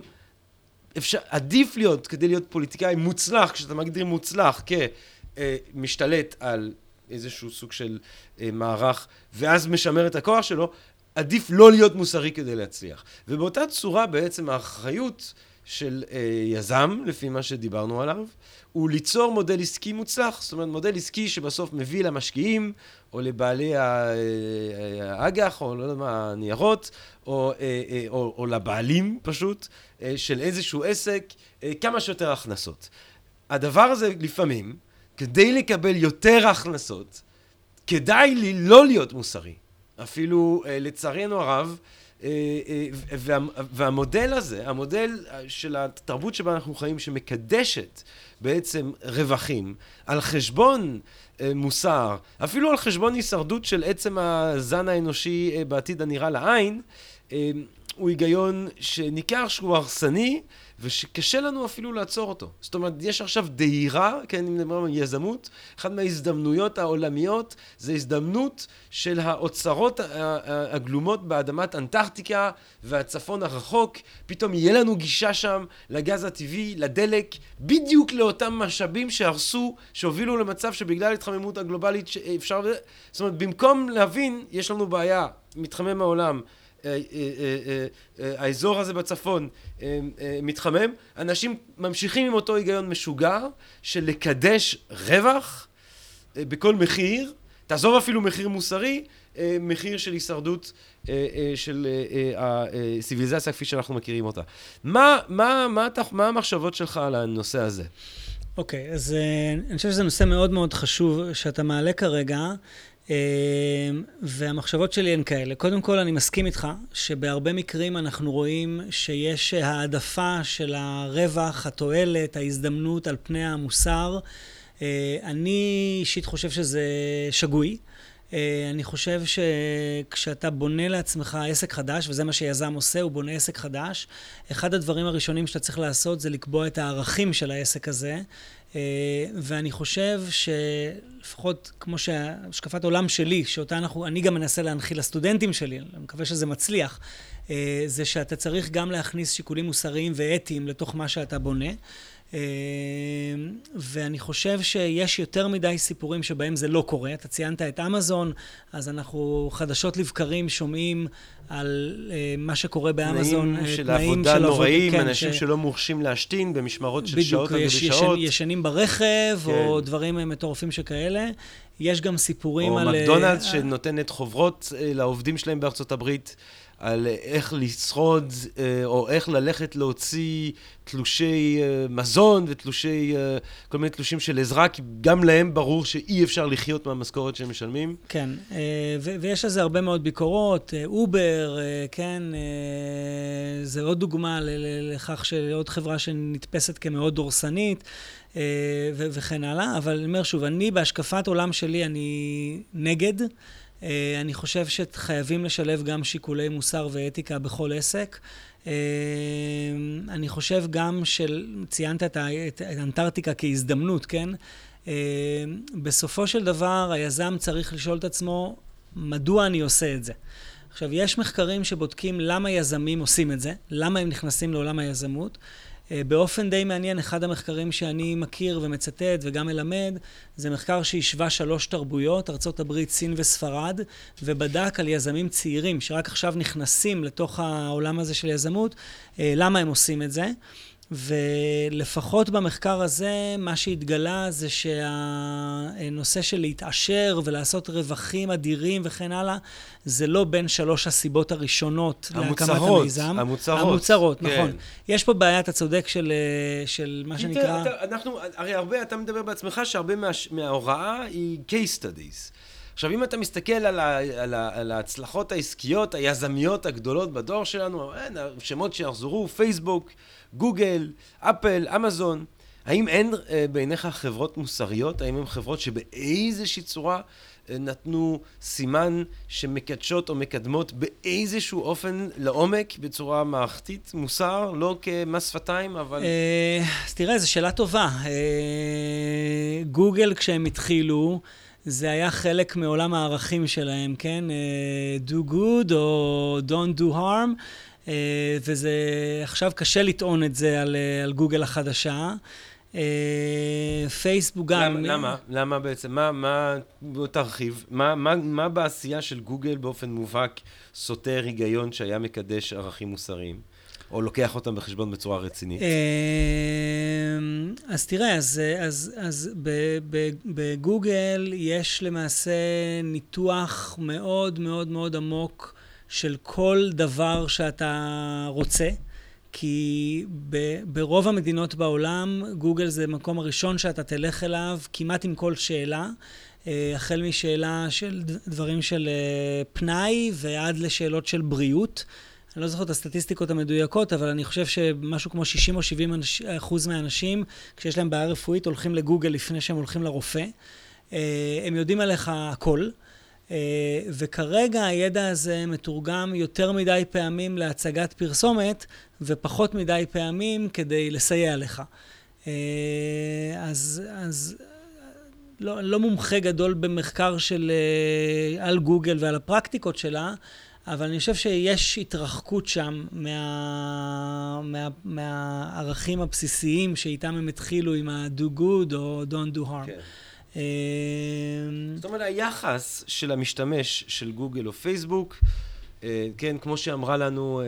אפשר, עדיף להיות, כדי להיות פוליטיקאי מוצלח, כשאתה מגדיר מוצלח כמשתלט על איזשהו סוג של אה, מערך, ואז משמר את הכוח שלו, עדיף לא להיות מוסרי כדי להצליח. ובאותה צורה בעצם האחריות של אה, יזם, לפי מה שדיברנו עליו, הוא ליצור מודל עסקי מוצלח. זאת אומרת, מודל עסקי שבסוף מביא למשקיעים, או לבעלי ה- אה, האג"ח, או לא יודע מה, הניירות, או, אה, אה, או, או לבעלים פשוט, אה, של איזשהו עסק, אה, כמה שיותר הכנסות. הדבר הזה לפעמים, כדי לקבל יותר הכנסות, כדאי לי לא להיות מוסרי. אפילו, אה, לצערנו הרב, אה, אה, וה, והמודל הזה, המודל של התרבות שבה אנחנו חיים, שמקדשת בעצם רווחים על חשבון אה, מוסר, אפילו על חשבון הישרדות של עצם הזן האנושי בעתיד הנראה לעין, הוא היגיון שניכר שהוא הרסני ושקשה לנו אפילו לעצור אותו. זאת אומרת, יש עכשיו דהירה, כן, אם נדבר על יזמות, אחת מההזדמנויות העולמיות זה הזדמנות של האוצרות הגלומות באדמת אנטארקטיקה והצפון הרחוק, פתאום יהיה לנו גישה שם לגז הטבעי, לדלק, בדיוק לאותם משאבים שהרסו, שהובילו למצב שבגלל ההתחממות הגלובלית שאפשר... זאת אומרת, במקום להבין, יש לנו בעיה, מתחמם העולם. אה, אה, אה, האזור הזה בצפון מתחמם, אנשים ממשיכים עם אותו היגיון משוגע של לקדש רווח בכל מחיר, תעזוב אפילו מחיר מוסרי, מחיר של הישרדות של הסיביליזציה כפי שאנחנו מכירים אותה. מה, מה, מה, מה המחשבות שלך על הנושא הזה? אוקיי, okay, אז אני חושב שזה נושא מאוד מאוד חשוב שאתה מעלה כרגע. אמ, והמחשבות שלי הן כאלה. קודם כל, אני מסכים איתך שבהרבה מקרים אנחנו רואים שיש העדפה של הרווח, התועלת, ההזדמנות על פני המוסר. אה, אני אישית חושב שזה שגוי. אה, אני חושב שכשאתה בונה לעצמך עסק חדש, וזה מה שיזם עושה, הוא בונה עסק חדש, אחד הדברים הראשונים שאתה צריך לעשות זה לקבוע את הערכים של העסק הזה, ואני חושב שלפחות כמו שהשקפת עולם שלי, שאותה אנחנו, אני גם מנסה להנחיל לסטודנטים שלי, אני מקווה שזה מצליח, אה, זה שאתה צריך גם להכניס שיקולים מוסריים ואתיים לתוך מה שאתה בונה. אה, ואני חושב שיש יותר מדי סיפורים שבהם זה לא קורה. אתה ציינת את אמזון, אז אנחנו חדשות לבקרים שומעים על uh, מה שקורה באמזון. תנאים של תנאים עבודה של נוראים, כן, אנשים ש... שלא מורשים להשתין במשמרות של שעות על גבי שעות. בדיוק, ישנים ברכב, כן. או דברים מטורפים שכאלה. יש גם סיפורים או על... או מקדונלדס שנותנת חוברות לעובדים שלהם בארצות הברית. על איך לשרוד, אה, או איך ללכת להוציא תלושי אה, מזון ותלושי, אה, כל מיני תלושים של עזרה, כי גם להם ברור שאי אפשר לחיות מהמשכורת שהם משלמים. כן, ויש לזה הרבה מאוד ביקורות. אובר, כן, זה עוד דוגמה לכך שעוד חברה שנתפסת כמאוד דורסנית. וכן הלאה, אבל אני אומר שוב, אני בהשקפת עולם שלי, אני נגד. אה, אני חושב שחייבים לשלב גם שיקולי מוסר ואתיקה בכל עסק. אה, אני חושב גם של, ציינת את, את אנטארקטיקה כהזדמנות, כן? אה, בסופו של דבר היזם צריך לשאול את עצמו, מדוע אני עושה את זה? עכשיו, יש מחקרים שבודקים למה יזמים עושים את זה, למה הם נכנסים לעולם היזמות. אה, באופן די מעניין, אחד המחקרים שאני מכיר ומצטט וגם מלמד, זה מחקר שהשווה שלוש תרבויות, ארה"ב, סין וספרד, ובדק על יזמים צעירים שרק עכשיו נכנסים לתוך העולם הזה של יזמות, אה, למה הם עושים את זה. ולפחות במחקר הזה, מה שהתגלה זה שהנושא של להתעשר ולעשות רווחים אדירים וכן הלאה, זה לא בין שלוש הסיבות הראשונות המוצרות, להקמת המיזם. המוצרות. המוצרות, כן. נכון. יש פה בעיה, אתה צודק, של, של מה שנקרא... אתה, אנחנו, הרי הרבה, אתה מדבר בעצמך שהרבה מה, מההוראה היא case studies. עכשיו, אם אתה מסתכל על, ה, על, ה, על ההצלחות העסקיות, היזמיות הגדולות בדור שלנו, אין, שמות שיחזרו, פייסבוק, גוגל, אפל, אמזון, האם אין אה, בעיניך חברות מוסריות? האם הן חברות שבאיזושהי צורה אה, נתנו סימן שמקדשות או מקדמות באיזשהו אופן לעומק, בצורה מערכתית, מוסר, לא כמס שפתיים, אבל... אה, אז תראה, זו שאלה טובה. גוגל, כשהם התחילו, זה היה חלק מעולם הערכים שלהם, כן? do good או don't do harm. אה, וזה, עכשיו קשה לטעון את זה על, אה, על גוגל החדשה. אה, פייסבוק גם... למה, למה? למה בעצם? מה, מה, בוא תרחיב. מה, מה, מה בעשייה של גוגל באופן מובהק סותר היגיון שהיה מקדש ערכים מוסריים? או לוקח אותם בחשבון בצורה רצינית? אז תראה, אז, אז, אז בגוגל יש למעשה ניתוח מאוד מאוד מאוד עמוק של כל דבר שאתה רוצה, כי ב, ברוב המדינות בעולם, גוגל זה המקום הראשון שאתה תלך אליו כמעט עם כל שאלה. אה, החל משאלה של דברים של אה, פנאי ועד לשאלות של בריאות. אני לא זוכר את הסטטיסטיקות המדויקות, אבל אני חושב שמשהו כמו 60 או 70 אחוז מהאנשים, כשיש להם בעיה רפואית, הולכים לגוגל לפני שהם הולכים לרופא. אה, הם יודעים עליך הכל. וכרגע הידע הזה מתורגם יותר מדי פעמים להצגת פרסומת, ופחות מדי פעמים כדי לסייע לך. אז, אז לא, לא מומחה גדול במחקר של, אה, על גוגל ועל הפרקטיקות שלה, אבל אני חושב שיש התרחקות שם מה, מה, מהערכים הבסיסיים שאיתם הם התחילו עם ה-do good או don't do harm. כן. אה, זאת אומרת, היחס של המשתמש של גוגל או פייסבוק, אה, כן, כמו שאמרה לנו...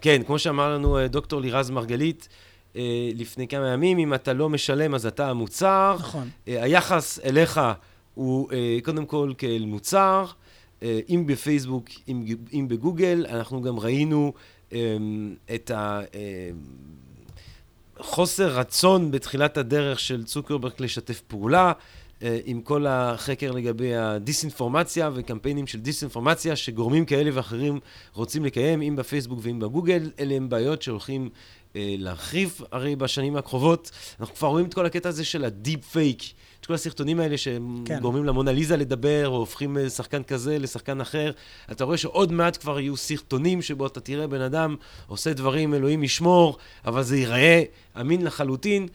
כן, כמו שאמר לנו דוקטור לירז מרגלית, אה, לפני כמה ימים, אם אתה לא משלם אז אתה המוצר. נכון. אה, היחס אליך הוא אה, קודם כל כאל מוצר, אם בפייסבוק, אם, אם בגוגל, אנחנו גם ראינו את החוסר רצון בתחילת הדרך של צוקרברג לשתף פעולה. עם כל החקר לגבי הדיסאינפורמציה וקמפיינים של דיסאינפורמציה שגורמים כאלה ואחרים רוצים לקיים, אם בפייסבוק ואם בגוגל, אלה הם בעיות שהולכים אה, להרחיב הרי בשנים הקרובות. אנחנו כבר רואים את כל הקטע הזה של הדיפ פייק. כל הסרטונים האלה שגורמים כן. למונליזה לדבר, או הופכים שחקן כזה לשחקן אחר. אתה רואה שעוד מעט כבר יהיו סרטונים שבו אתה תראה בן אדם עושה דברים, אלוהים ישמור, אבל זה ייראה אמין לחלוטין.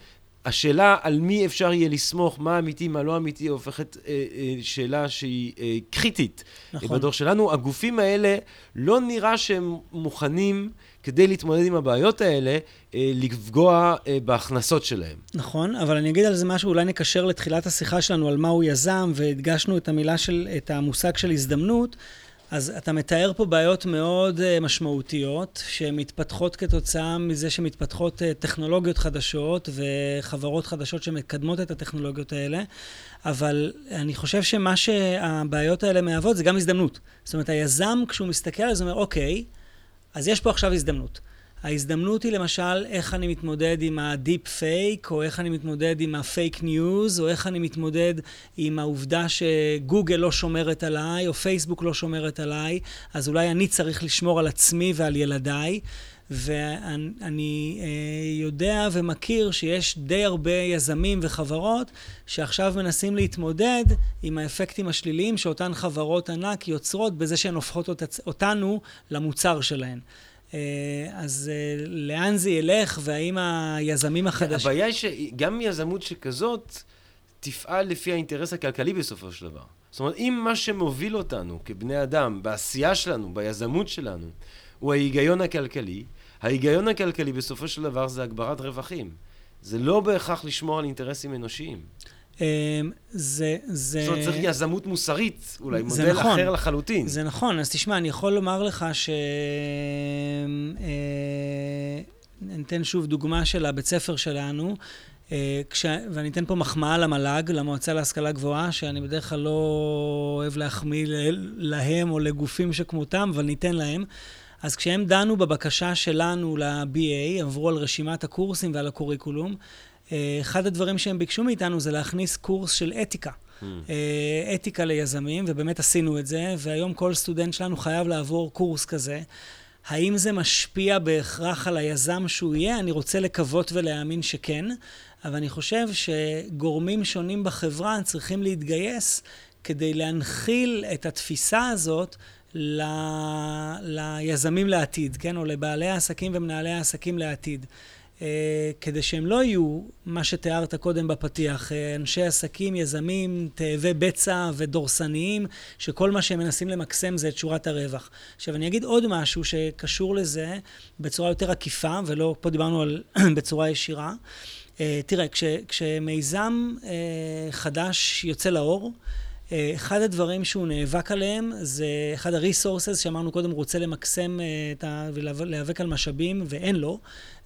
השאלה על מי אפשר יהיה לסמוך, מה אמיתי, מה לא אמיתי, הופכת אה, אה, שאלה שהיא אה, קריטית נכון. בדור שלנו. הגופים האלה, לא נראה שהם מוכנים כדי להתמודד עם הבעיות האלה, אה, לפגוע אה, בהכנסות שלהם. נכון, אבל אני אגיד על זה משהו, אולי נקשר לתחילת השיחה שלנו על מהו יזם, והדגשנו את המילה של, את המושג של הזדמנות. אז אתה מתאר פה בעיות מאוד uh, משמעותיות, שמתפתחות כתוצאה מזה שמתפתחות טכנולוגיות חדשות וחברות חדשות שמקדמות את הטכנולוגיות האלה, אבל אני חושב שמה שהבעיות האלה מהוות זה גם הזדמנות. זאת אומרת, היזם, כשהוא מסתכל על זה, אומר, אוקיי, אז יש פה עכשיו הזדמנות. ההזדמנות היא למשל איך אני מתמודד עם ה deep fake, או איך אני מתמודד עם הפייק ניוז, או איך אני מתמודד עם העובדה שגוגל לא שומרת עליי, או פייסבוק לא שומרת עליי, אז אולי אני צריך לשמור על עצמי ועל ילדיי. ואני אה, יודע ומכיר שיש די הרבה יזמים וחברות שעכשיו מנסים להתמודד עם האפקטים השליליים שאותן חברות ענק יוצרות בזה שהן הופכות אותנו למוצר שלהן. אה, אז אה, לאן זה ילך, והאם היזמים החדשים... הבעיה היא שגם יזמות שכזאת תפעל לפי האינטרס הכלכלי בסופו של דבר. זאת אומרת, אם מה שמוביל אותנו כבני אדם, בעשייה שלנו, ביזמות שלנו, הוא ההיגיון הכלכלי, ההיגיון הכלכלי בסופו של דבר זה הגברת רווחים. זה לא בהכרח לשמור על אינטרסים אנושיים. אמ, זה, זה... זאת אומרת, צריך יזמות מוסרית, אולי מודל נכון, אחר לחלוטין. זה נכון, אז תשמע, אני יכול לומר לך ש... אני אתן שוב דוגמה של הבית ספר שלנו, אה, כש... ואני אתן פה מחמאה למל"ג, למועצה להשכלה גבוהה, שאני בדרך כלל לא אוהב להחמיא להם או לגופים שכמותם, אבל ניתן להם. אז כשהם דנו בבקשה שלנו ל-BA, עברו על רשימת הקורסים ועל הקוריקולום, אה, אחד הדברים שהם ביקשו מאיתנו זה להכניס קורס של אתיקה. Mm. אתיקה ליזמים, ובאמת עשינו את זה, והיום כל סטודנט שלנו חייב לעבור קורס כזה. האם זה משפיע בהכרח על היזם שהוא יהיה? אני רוצה לקוות ולהאמין שכן, אבל אני חושב שגורמים שונים בחברה צריכים להתגייס כדי להנחיל את התפיסה הזאת ל... ליזמים לעתיד, כן? או לבעלי העסקים ומנהלי העסקים לעתיד. אה, כדי שהם לא יהיו, מה שתיארת קודם בפתיח, אה, אנשי עסקים, יזמים, תאבי בצע ודורסניים, שכל מה שהם מנסים למקסם זה את שורת הרווח. עכשיו, אני אגיד עוד משהו שקשור לזה בצורה יותר עקיפה, ולא, פה דיברנו על בצורה ישירה. אה, תראה, כש, כשמיזם חדש יוצא לאור, אחד הדברים שהוא נאבק עליהם זה אחד ה-resources שאמרנו קודם, הוא רוצה למקסם ה... ולהיאבק על משאבים ואין לו,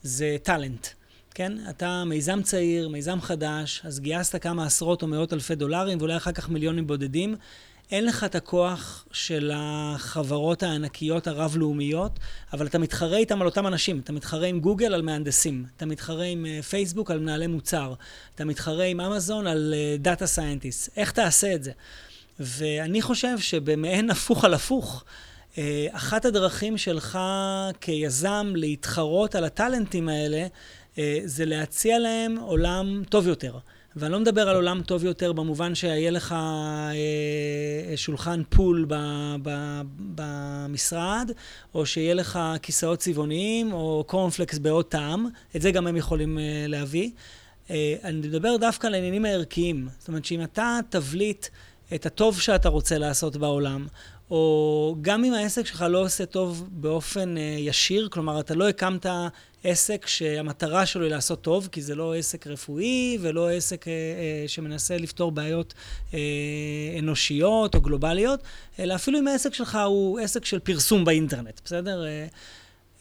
זה טאלנט. כן? אתה מיזם צעיר, מיזם חדש, אז גייסת כמה עשרות או מאות אלפי דולרים ואולי אחר כך מיליונים בודדים. אין לך את הכוח של החברות הענקיות הרב-לאומיות, אבל אתה מתחרה איתם על אותם אנשים. אתה מתחרה עם גוגל על מהנדסים, אתה מתחרה עם אה, פייסבוק על מנהלי מוצר, אתה מתחרה עם אמזון על data scientist. איך תעשה את זה? ואני חושב שבמעין הפוך על הפוך, אה, אחת הדרכים שלך כיזם להתחרות על הטאלנטים האלה, אה, זה להציע להם עולם טוב יותר. ואני לא מדבר על עולם טוב יותר במובן שיהיה לך אה, שולחן פול ב, ב, במשרד, או שיהיה לך כיסאות צבעוניים, או קורנפלקס בעוד טעם, את זה גם הם יכולים אה, להביא. אה, אני מדבר דווקא על העניינים הערכיים. זאת אומרת שאם אתה תבליט את הטוב שאתה רוצה לעשות בעולם, או גם אם העסק שלך לא עושה טוב באופן uh, ישיר, כלומר, אתה לא הקמת עסק שהמטרה שלו היא לעשות טוב, כי זה לא עסק רפואי ולא עסק uh, uh, שמנסה לפתור בעיות uh, אנושיות או גלובליות, אלא אפילו אם העסק שלך הוא עסק של פרסום באינטרנט, בסדר? Uh,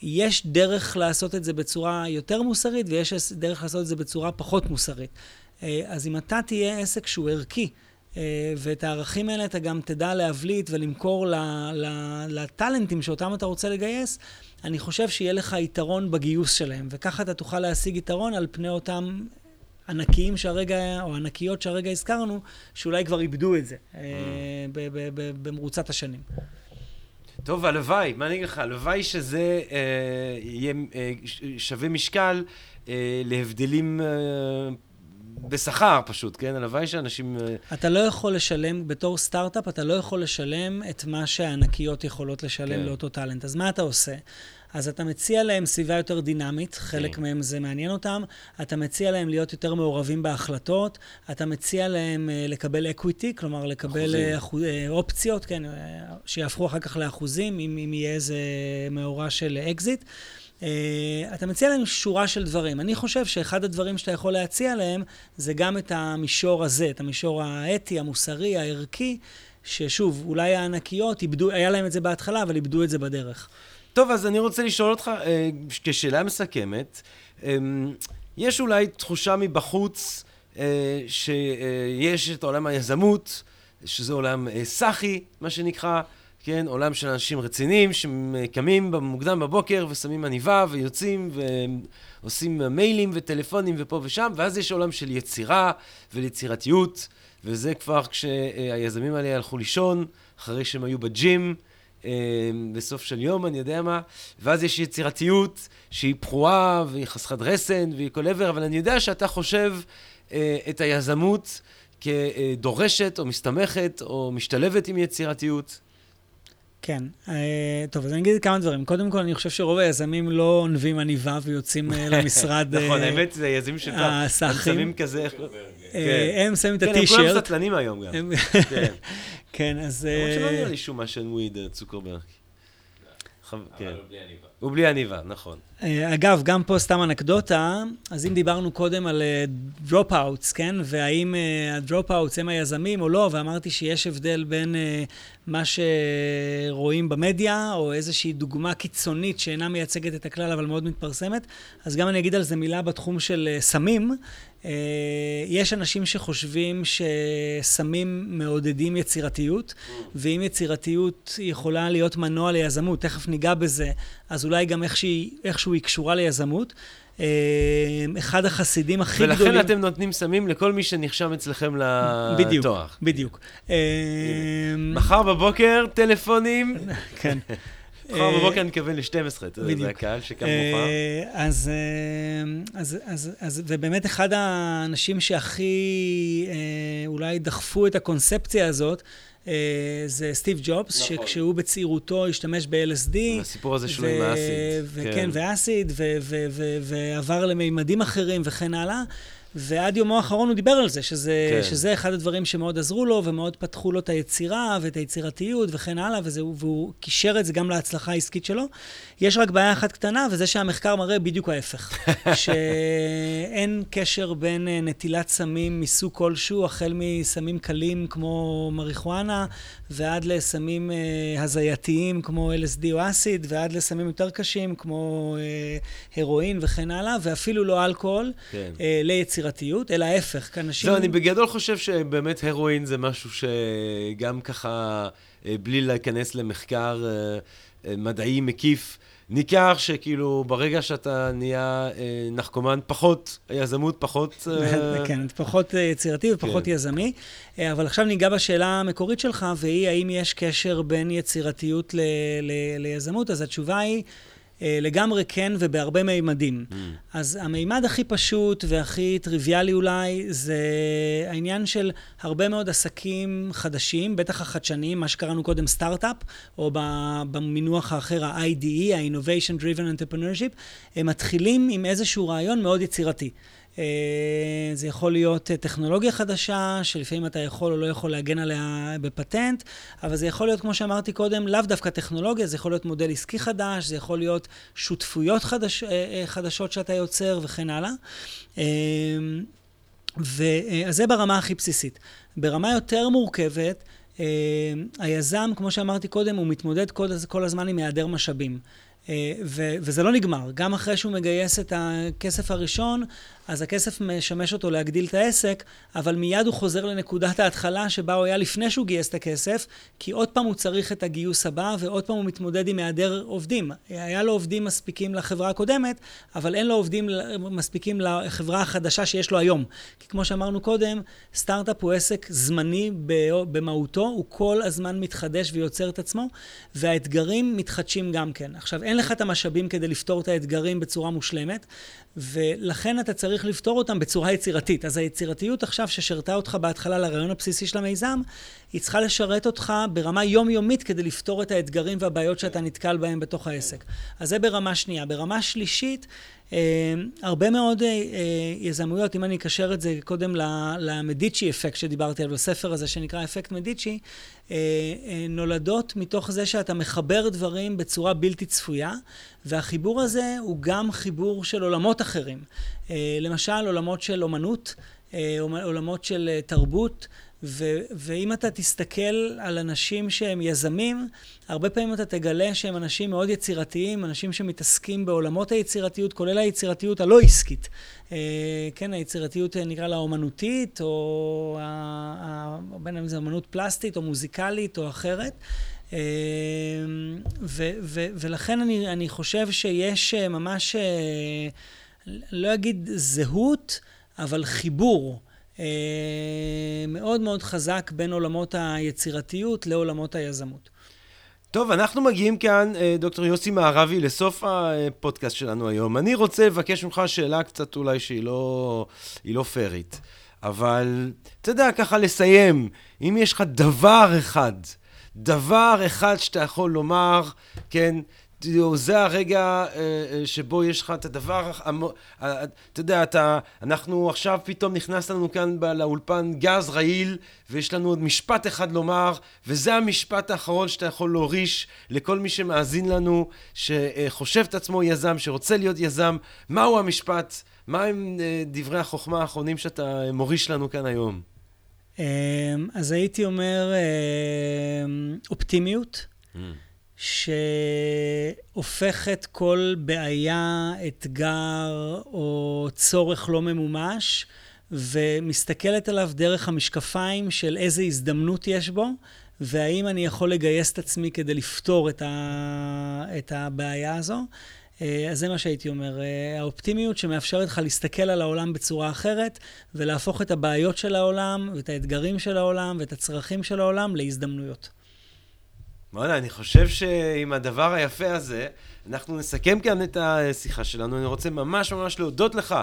יש דרך לעשות את זה בצורה יותר מוסרית ויש דרך לעשות את זה בצורה פחות מוסרית. Uh, אז אם אתה תהיה עסק שהוא ערכי, אה, ואת הערכים האלה אתה גם תדע להבליט ולמכור לטאלנטים שאותם אתה רוצה לגייס, אני חושב שיהיה לך יתרון בגיוס שלהם, וככה אתה תוכל להשיג יתרון על פני אותם ענקיים שהרגע, או ענקיות שהרגע הזכרנו, שאולי כבר איבדו את זה אה, mm. במרוצת השנים. טוב, הלוואי, מה אני אגיד לך? הלוואי שזה אה, יהיה אה, שווה משקל אה, להבדלים אה, בשכר פשוט, כן? הלוואי שאנשים... אה, אתה לא יכול לשלם, בתור סטארט-אפ, אתה לא יכול לשלם את מה שהענקיות יכולות לשלם כן. לאותו טאלנט. אז מה אתה עושה? אז אתה מציע להם סביבה יותר דינמית, חלק כן. מהם זה מעניין אותם, אתה מציע להם להיות יותר מעורבים בהחלטות, אתה מציע להם אה, לקבל equity, כלומר לקבל אה, אחוז, אה, אופציות, כן, אה, שיהפכו אחר כך לאחוזים, אם, אם יהיה איזה מאורע של אקזיט. אה, אה, אתה מציע להם שורה של דברים. אני חושב שאחד הדברים שאתה יכול להציע להם זה גם את המישור הזה, את המישור האתי, המוסרי, הערכי, ששוב, אולי הענקיות איבדו, היה להם את זה בהתחלה, אבל איבדו את זה בדרך. טוב, אז אני רוצה לשאול אותך, uh, כשאלה מסכמת, um, יש אולי תחושה מבחוץ uh, שיש את עולם היזמות, שזה עולם סאחי, מה שנקרא, כן, עולם של אנשים רציניים שקמים מוקדם בבוקר ושמים עניבה ויוצאים ועושים מיילים וטלפונים ופה ושם, ואז יש עולם של יצירה ויצירתיות, וזה כבר כשהיזמים האלה הלכו לישון, אחרי שהם היו בג'ים, אה, בסוף של יום, אני יודע מה, ואז יש יצירתיות שהיא פרועה והיא חסכת רסן והיא כל עבר, אבל אני יודע שאתה חושב אה, את היזמות כדורשת או מסתמכת או משתלבת עם יצירתיות. כן. אה, טוב, אז אני אגיד כמה דברים. קודם כל, אני חושב שרוב היזמים לא עונבים עניבה ויוצאים אה, למשרד... נכון, אה, האמת, זה יזמים של פעם. הם שמים כזה... כן. הם שמים את הטישרט. כן, הם כולם סטלנים היום גם. כן. כן, אז... למרות שלא נראה לי שהוא מעשן weed, צוקרברג. אבל הוא בלי עניבה. הוא בלי עניבה, נכון. אגב, גם פה סתם אנקדוטה, אז אם דיברנו קודם על drop-outs, כן? והאם ה drop-outs הם היזמים או לא, ואמרתי שיש הבדל בין מה שרואים במדיה, או איזושהי דוגמה קיצונית שאינה מייצגת את הכלל, אבל מאוד מתפרסמת, אז גם אני אגיד על זה מילה בתחום של סמים. יש אנשים שחושבים שסמים מעודדים יצירתיות, ואם יצירתיות יכולה להיות מנוע ליזמות, תכף ניגע בזה, אז אולי גם איכשהו היא קשורה ליזמות. אה, אחד החסידים הכי ולכן גדולים... ולכן אתם נותנים סמים לכל מי שנרשם אצלכם לתואר. בדיוק, בדיוק. אה, מחר בבוקר, טלפונים. כן. מחר אה, בבוקר אני מתכוון ל-12, אתה יודע, זה הקהל שקם מאוחר. אז, אז, אז, אז, ובאמת אחד האנשים שהכי אולי דחפו את הקונספציה הזאת, זה סטיב ג'ובס, נכון. שכשהוא בצעירותו השתמש ב-LSD. הסיפור הזה שלו עם האסיד. וכן, כן. ואסיד, ועבר למימדים אחרים וכן הלאה. ועד יומו האחרון הוא דיבר על זה, שזה, כן. שזה אחד הדברים שמאוד עזרו לו ומאוד פתחו לו את היצירה ואת היצירתיות וכן הלאה, וזה, והוא קישר את זה גם להצלחה העסקית שלו. יש רק בעיה אחת קטנה, וזה שהמחקר מראה בדיוק ההפך. שאין קשר בין אה, נטילת סמים מסוג כלשהו, החל מסמים קלים כמו מריחואנה, ועד לסמים אה, הזייתיים כמו LSD או אסיד, ועד לסמים יותר קשים כמו אה, הרואין וכן הלאה, ואפילו לא אלכוהול, כן. אה, ליצירתיות. יצירתיות, אלא ההפך, כי אנשים... זהו, אני בגדול חושב שבאמת הרואין זה משהו שגם ככה, אה, בלי להיכנס למחקר אה, אה, מדעי מקיף, ניכר שכאילו ברגע שאתה נהיה אה, נחקומן, פחות יזמות, פחות... אה, כן, פחות יצירתי ופחות כן. יזמי. אה, אבל עכשיו ניגע בשאלה המקורית שלך, והיא האם יש קשר בין יצירתיות ל- ל- ליזמות? אז התשובה היא... אה, לגמרי כן ובהרבה מימדים. Mm. אז המימד הכי פשוט והכי טריוויאלי אולי זה העניין של הרבה מאוד עסקים חדשים, בטח החדשניים, מה שקראנו קודם סטארט-אפ, או במינוח האחר ה-IDE, ה-Innovation Driven Entrepreneurship, הם מתחילים עם איזשהו רעיון מאוד יצירתי. אה, זה יכול להיות אה, טכנולוגיה חדשה, שלפעמים אתה יכול או לא יכול להגן עליה בפטנט, אבל זה יכול להיות, כמו שאמרתי קודם, לאו דווקא טכנולוגיה, זה יכול להיות מודל עסקי חדש, זה יכול להיות שותפויות חדש, אה, חדשות שאתה יוצר וכן הלאה. אה, ואז זה ברמה הכי בסיסית. ברמה יותר מורכבת, היזם, כמו שאמרתי קודם, הוא מתמודד כל, כל הזמן עם היעדר משאבים. ו- וזה לא נגמר. גם אחרי שהוא מגייס את הכסף הראשון, אז הכסף משמש אותו להגדיל את העסק, אבל מיד הוא חוזר לנקודת ההתחלה שבה הוא היה לפני שהוא גייס את הכסף, כי עוד פעם הוא צריך את הגיוס הבא, ועוד פעם הוא מתמודד עם היעדר עובדים. היה לו עובדים מספיקים לחברה הקודמת, אבל אין לו עובדים מספיקים לחברה החדשה שיש לו היום. כי כמו שאמרנו קודם, סטארט-אפ הוא עסק זמני במהותו, הוא כל הזמן מתחדש ויוצר את עצמו, והאתגרים מתחדשים גם כן. עכשיו, אין לך את המשאבים כדי לפתור את האתגרים בצורה מושלמת, ולכן אתה צריך לפתור אותם בצורה יצירתית. אז היצירתיות עכשיו ששירתה אותך בהתחלה לרעיון הבסיסי של המיזם, היא צריכה לשרת אותך ברמה יומיומית כדי לפתור את האתגרים והבעיות שאתה נתקל בהם בתוך העסק. אז זה ברמה שנייה. ברמה שלישית, הרבה מאוד אה, אה, יזמויות, אם אני אקשר את זה קודם למדיצ'י אפקט שדיברתי עליו, בספר הזה שנקרא אפקט מדיצ'י, אה, אה, נולדות מתוך זה שאתה מחבר דברים בצורה בלתי צפויה, והחיבור הזה הוא גם חיבור של עולמות אחרים. אה, למשל, עולמות של אומנות, אה, עולמות של אה, תרבות, ו- ואם אתה תסתכל על אנשים שהם יזמים, הרבה פעמים אתה תגלה שהם אנשים מאוד יצירתיים, אנשים שמתעסקים בעולמות היצירתיות, כולל היצירתיות הלא עסקית. אה, כן, היצירתיות אה, נקרא לה אומנותית, או ה- ה- בין אם זה אומנות פלסטית או מוזיקלית או אחרת. אה, ו- ו- ולכן אני, אני חושב שיש אה, ממש, אה, לא אגיד זהות, אבל חיבור. אה, מאוד מאוד חזק בין עולמות היצירתיות לעולמות היזמות. טוב, אנחנו מגיעים כאן, אה, דוקטור יוסי מערבי, לסוף הפודקאסט שלנו היום. אני רוצה לבקש ממך שאלה קצת אולי שהיא לא, לא פיירית, אבל אתה יודע, ככה לסיים, אם יש לך דבר אחד, דבר אחד שאתה יכול לומר, כן, זה הרגע אה, אה, שבו יש לך את הדבר, אתה יודע, אתה, אנחנו עכשיו פתאום נכנס לנו כאן לאולפן גז רעיל, ויש לנו עוד משפט אחד לומר, וזה המשפט האחרון שאתה יכול להוריש לכל מי שמאזין לנו, שחושב את עצמו יזם, שרוצה להיות יזם, מהו המשפט, מהם אה, דברי החוכמה האחרונים שאתה מוריש לנו כאן היום? אה, אז הייתי אומר אה, אופטימיות. שהופכת כל בעיה, אתגר או צורך לא ממומש, ומסתכלת עליו דרך המשקפיים של איזה הזדמנות יש בו, והאם אני יכול לגייס את עצמי כדי לפתור את, ה... את הבעיה הזו. אה, אז זה מה שהייתי אומר, אה, האופטימיות שמאפשרת לך להסתכל על העולם בצורה אחרת, ולהפוך את הבעיות של העולם, ואת האתגרים של העולם, ואת הצרכים של העולם להזדמנויות. וואלה, אני חושב שעם הדבר היפה הזה, אנחנו נסכם כאן את השיחה שלנו. אני רוצה ממש ממש להודות לך,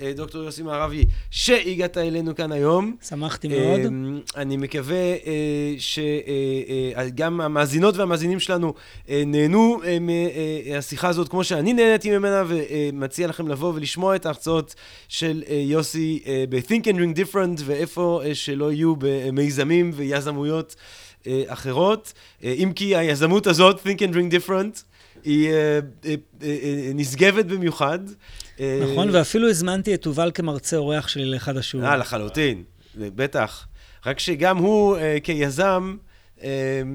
אה, דוקטור יוסי מערבי, שהגעת אלינו כאן היום. שמחתי מאוד. אה, אני מקווה אה, שגם המאזינות והמאזינים שלנו נהנו מהשיחה הזאת כמו שאני נהניתי ממנה, ומציע לכם לבוא ולשמוע את ההרצאות של יוסי ב-Think and Drink Different, ואיפה שלא יהיו במיזמים ויזמויות. אה, אחרות, אה, אם כי היזמות הזאת, Think and Drink Different, היא אה, נשגבת במיוחד. נכון, ואפילו הזמנתי את תובל כמרצה אורח שלי לאחד השיעורים. אה, לחלוטין, בטח. רק שגם הוא כיזם,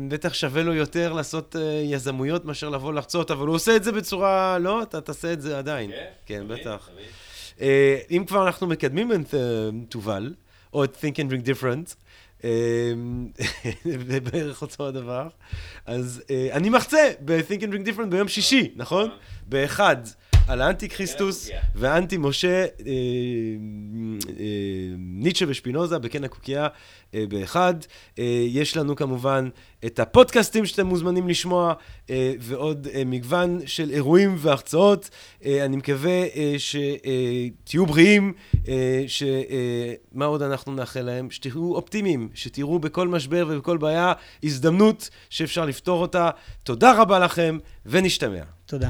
בטח שווה לו יותר לעשות יזמויות מאשר לבוא לחצות, אבל הוא עושה את זה בצורה, לא? אתה תעשה את זה עדיין. כן, כן, בטח. אם כבר אנחנו מקדמים את תובל, או את Think and Drink Different, זה בערך אותו הדבר, אז אה, אני מחצה ב-Think and Drink Different ביום שישי, נכון? באחד. על האנטי כריסטוס הקוקייה. ואנטי משה, אה, אה, ניטשה ושפינוזה בקן הקוקייה אה, באחד. יש לנו כמובן את הפודקאסטים שאתם מוזמנים לשמוע, ועוד מגוון של אירועים והרצאות. אני מקווה שתהיו בריאים, שמה עוד אנחנו נאחל להם? שתהיו אופטימיים, שתראו בכל משבר ובכל בעיה הזדמנות שאפשר לפתור אותה. תודה רבה לכם, ונשתמע. תודה.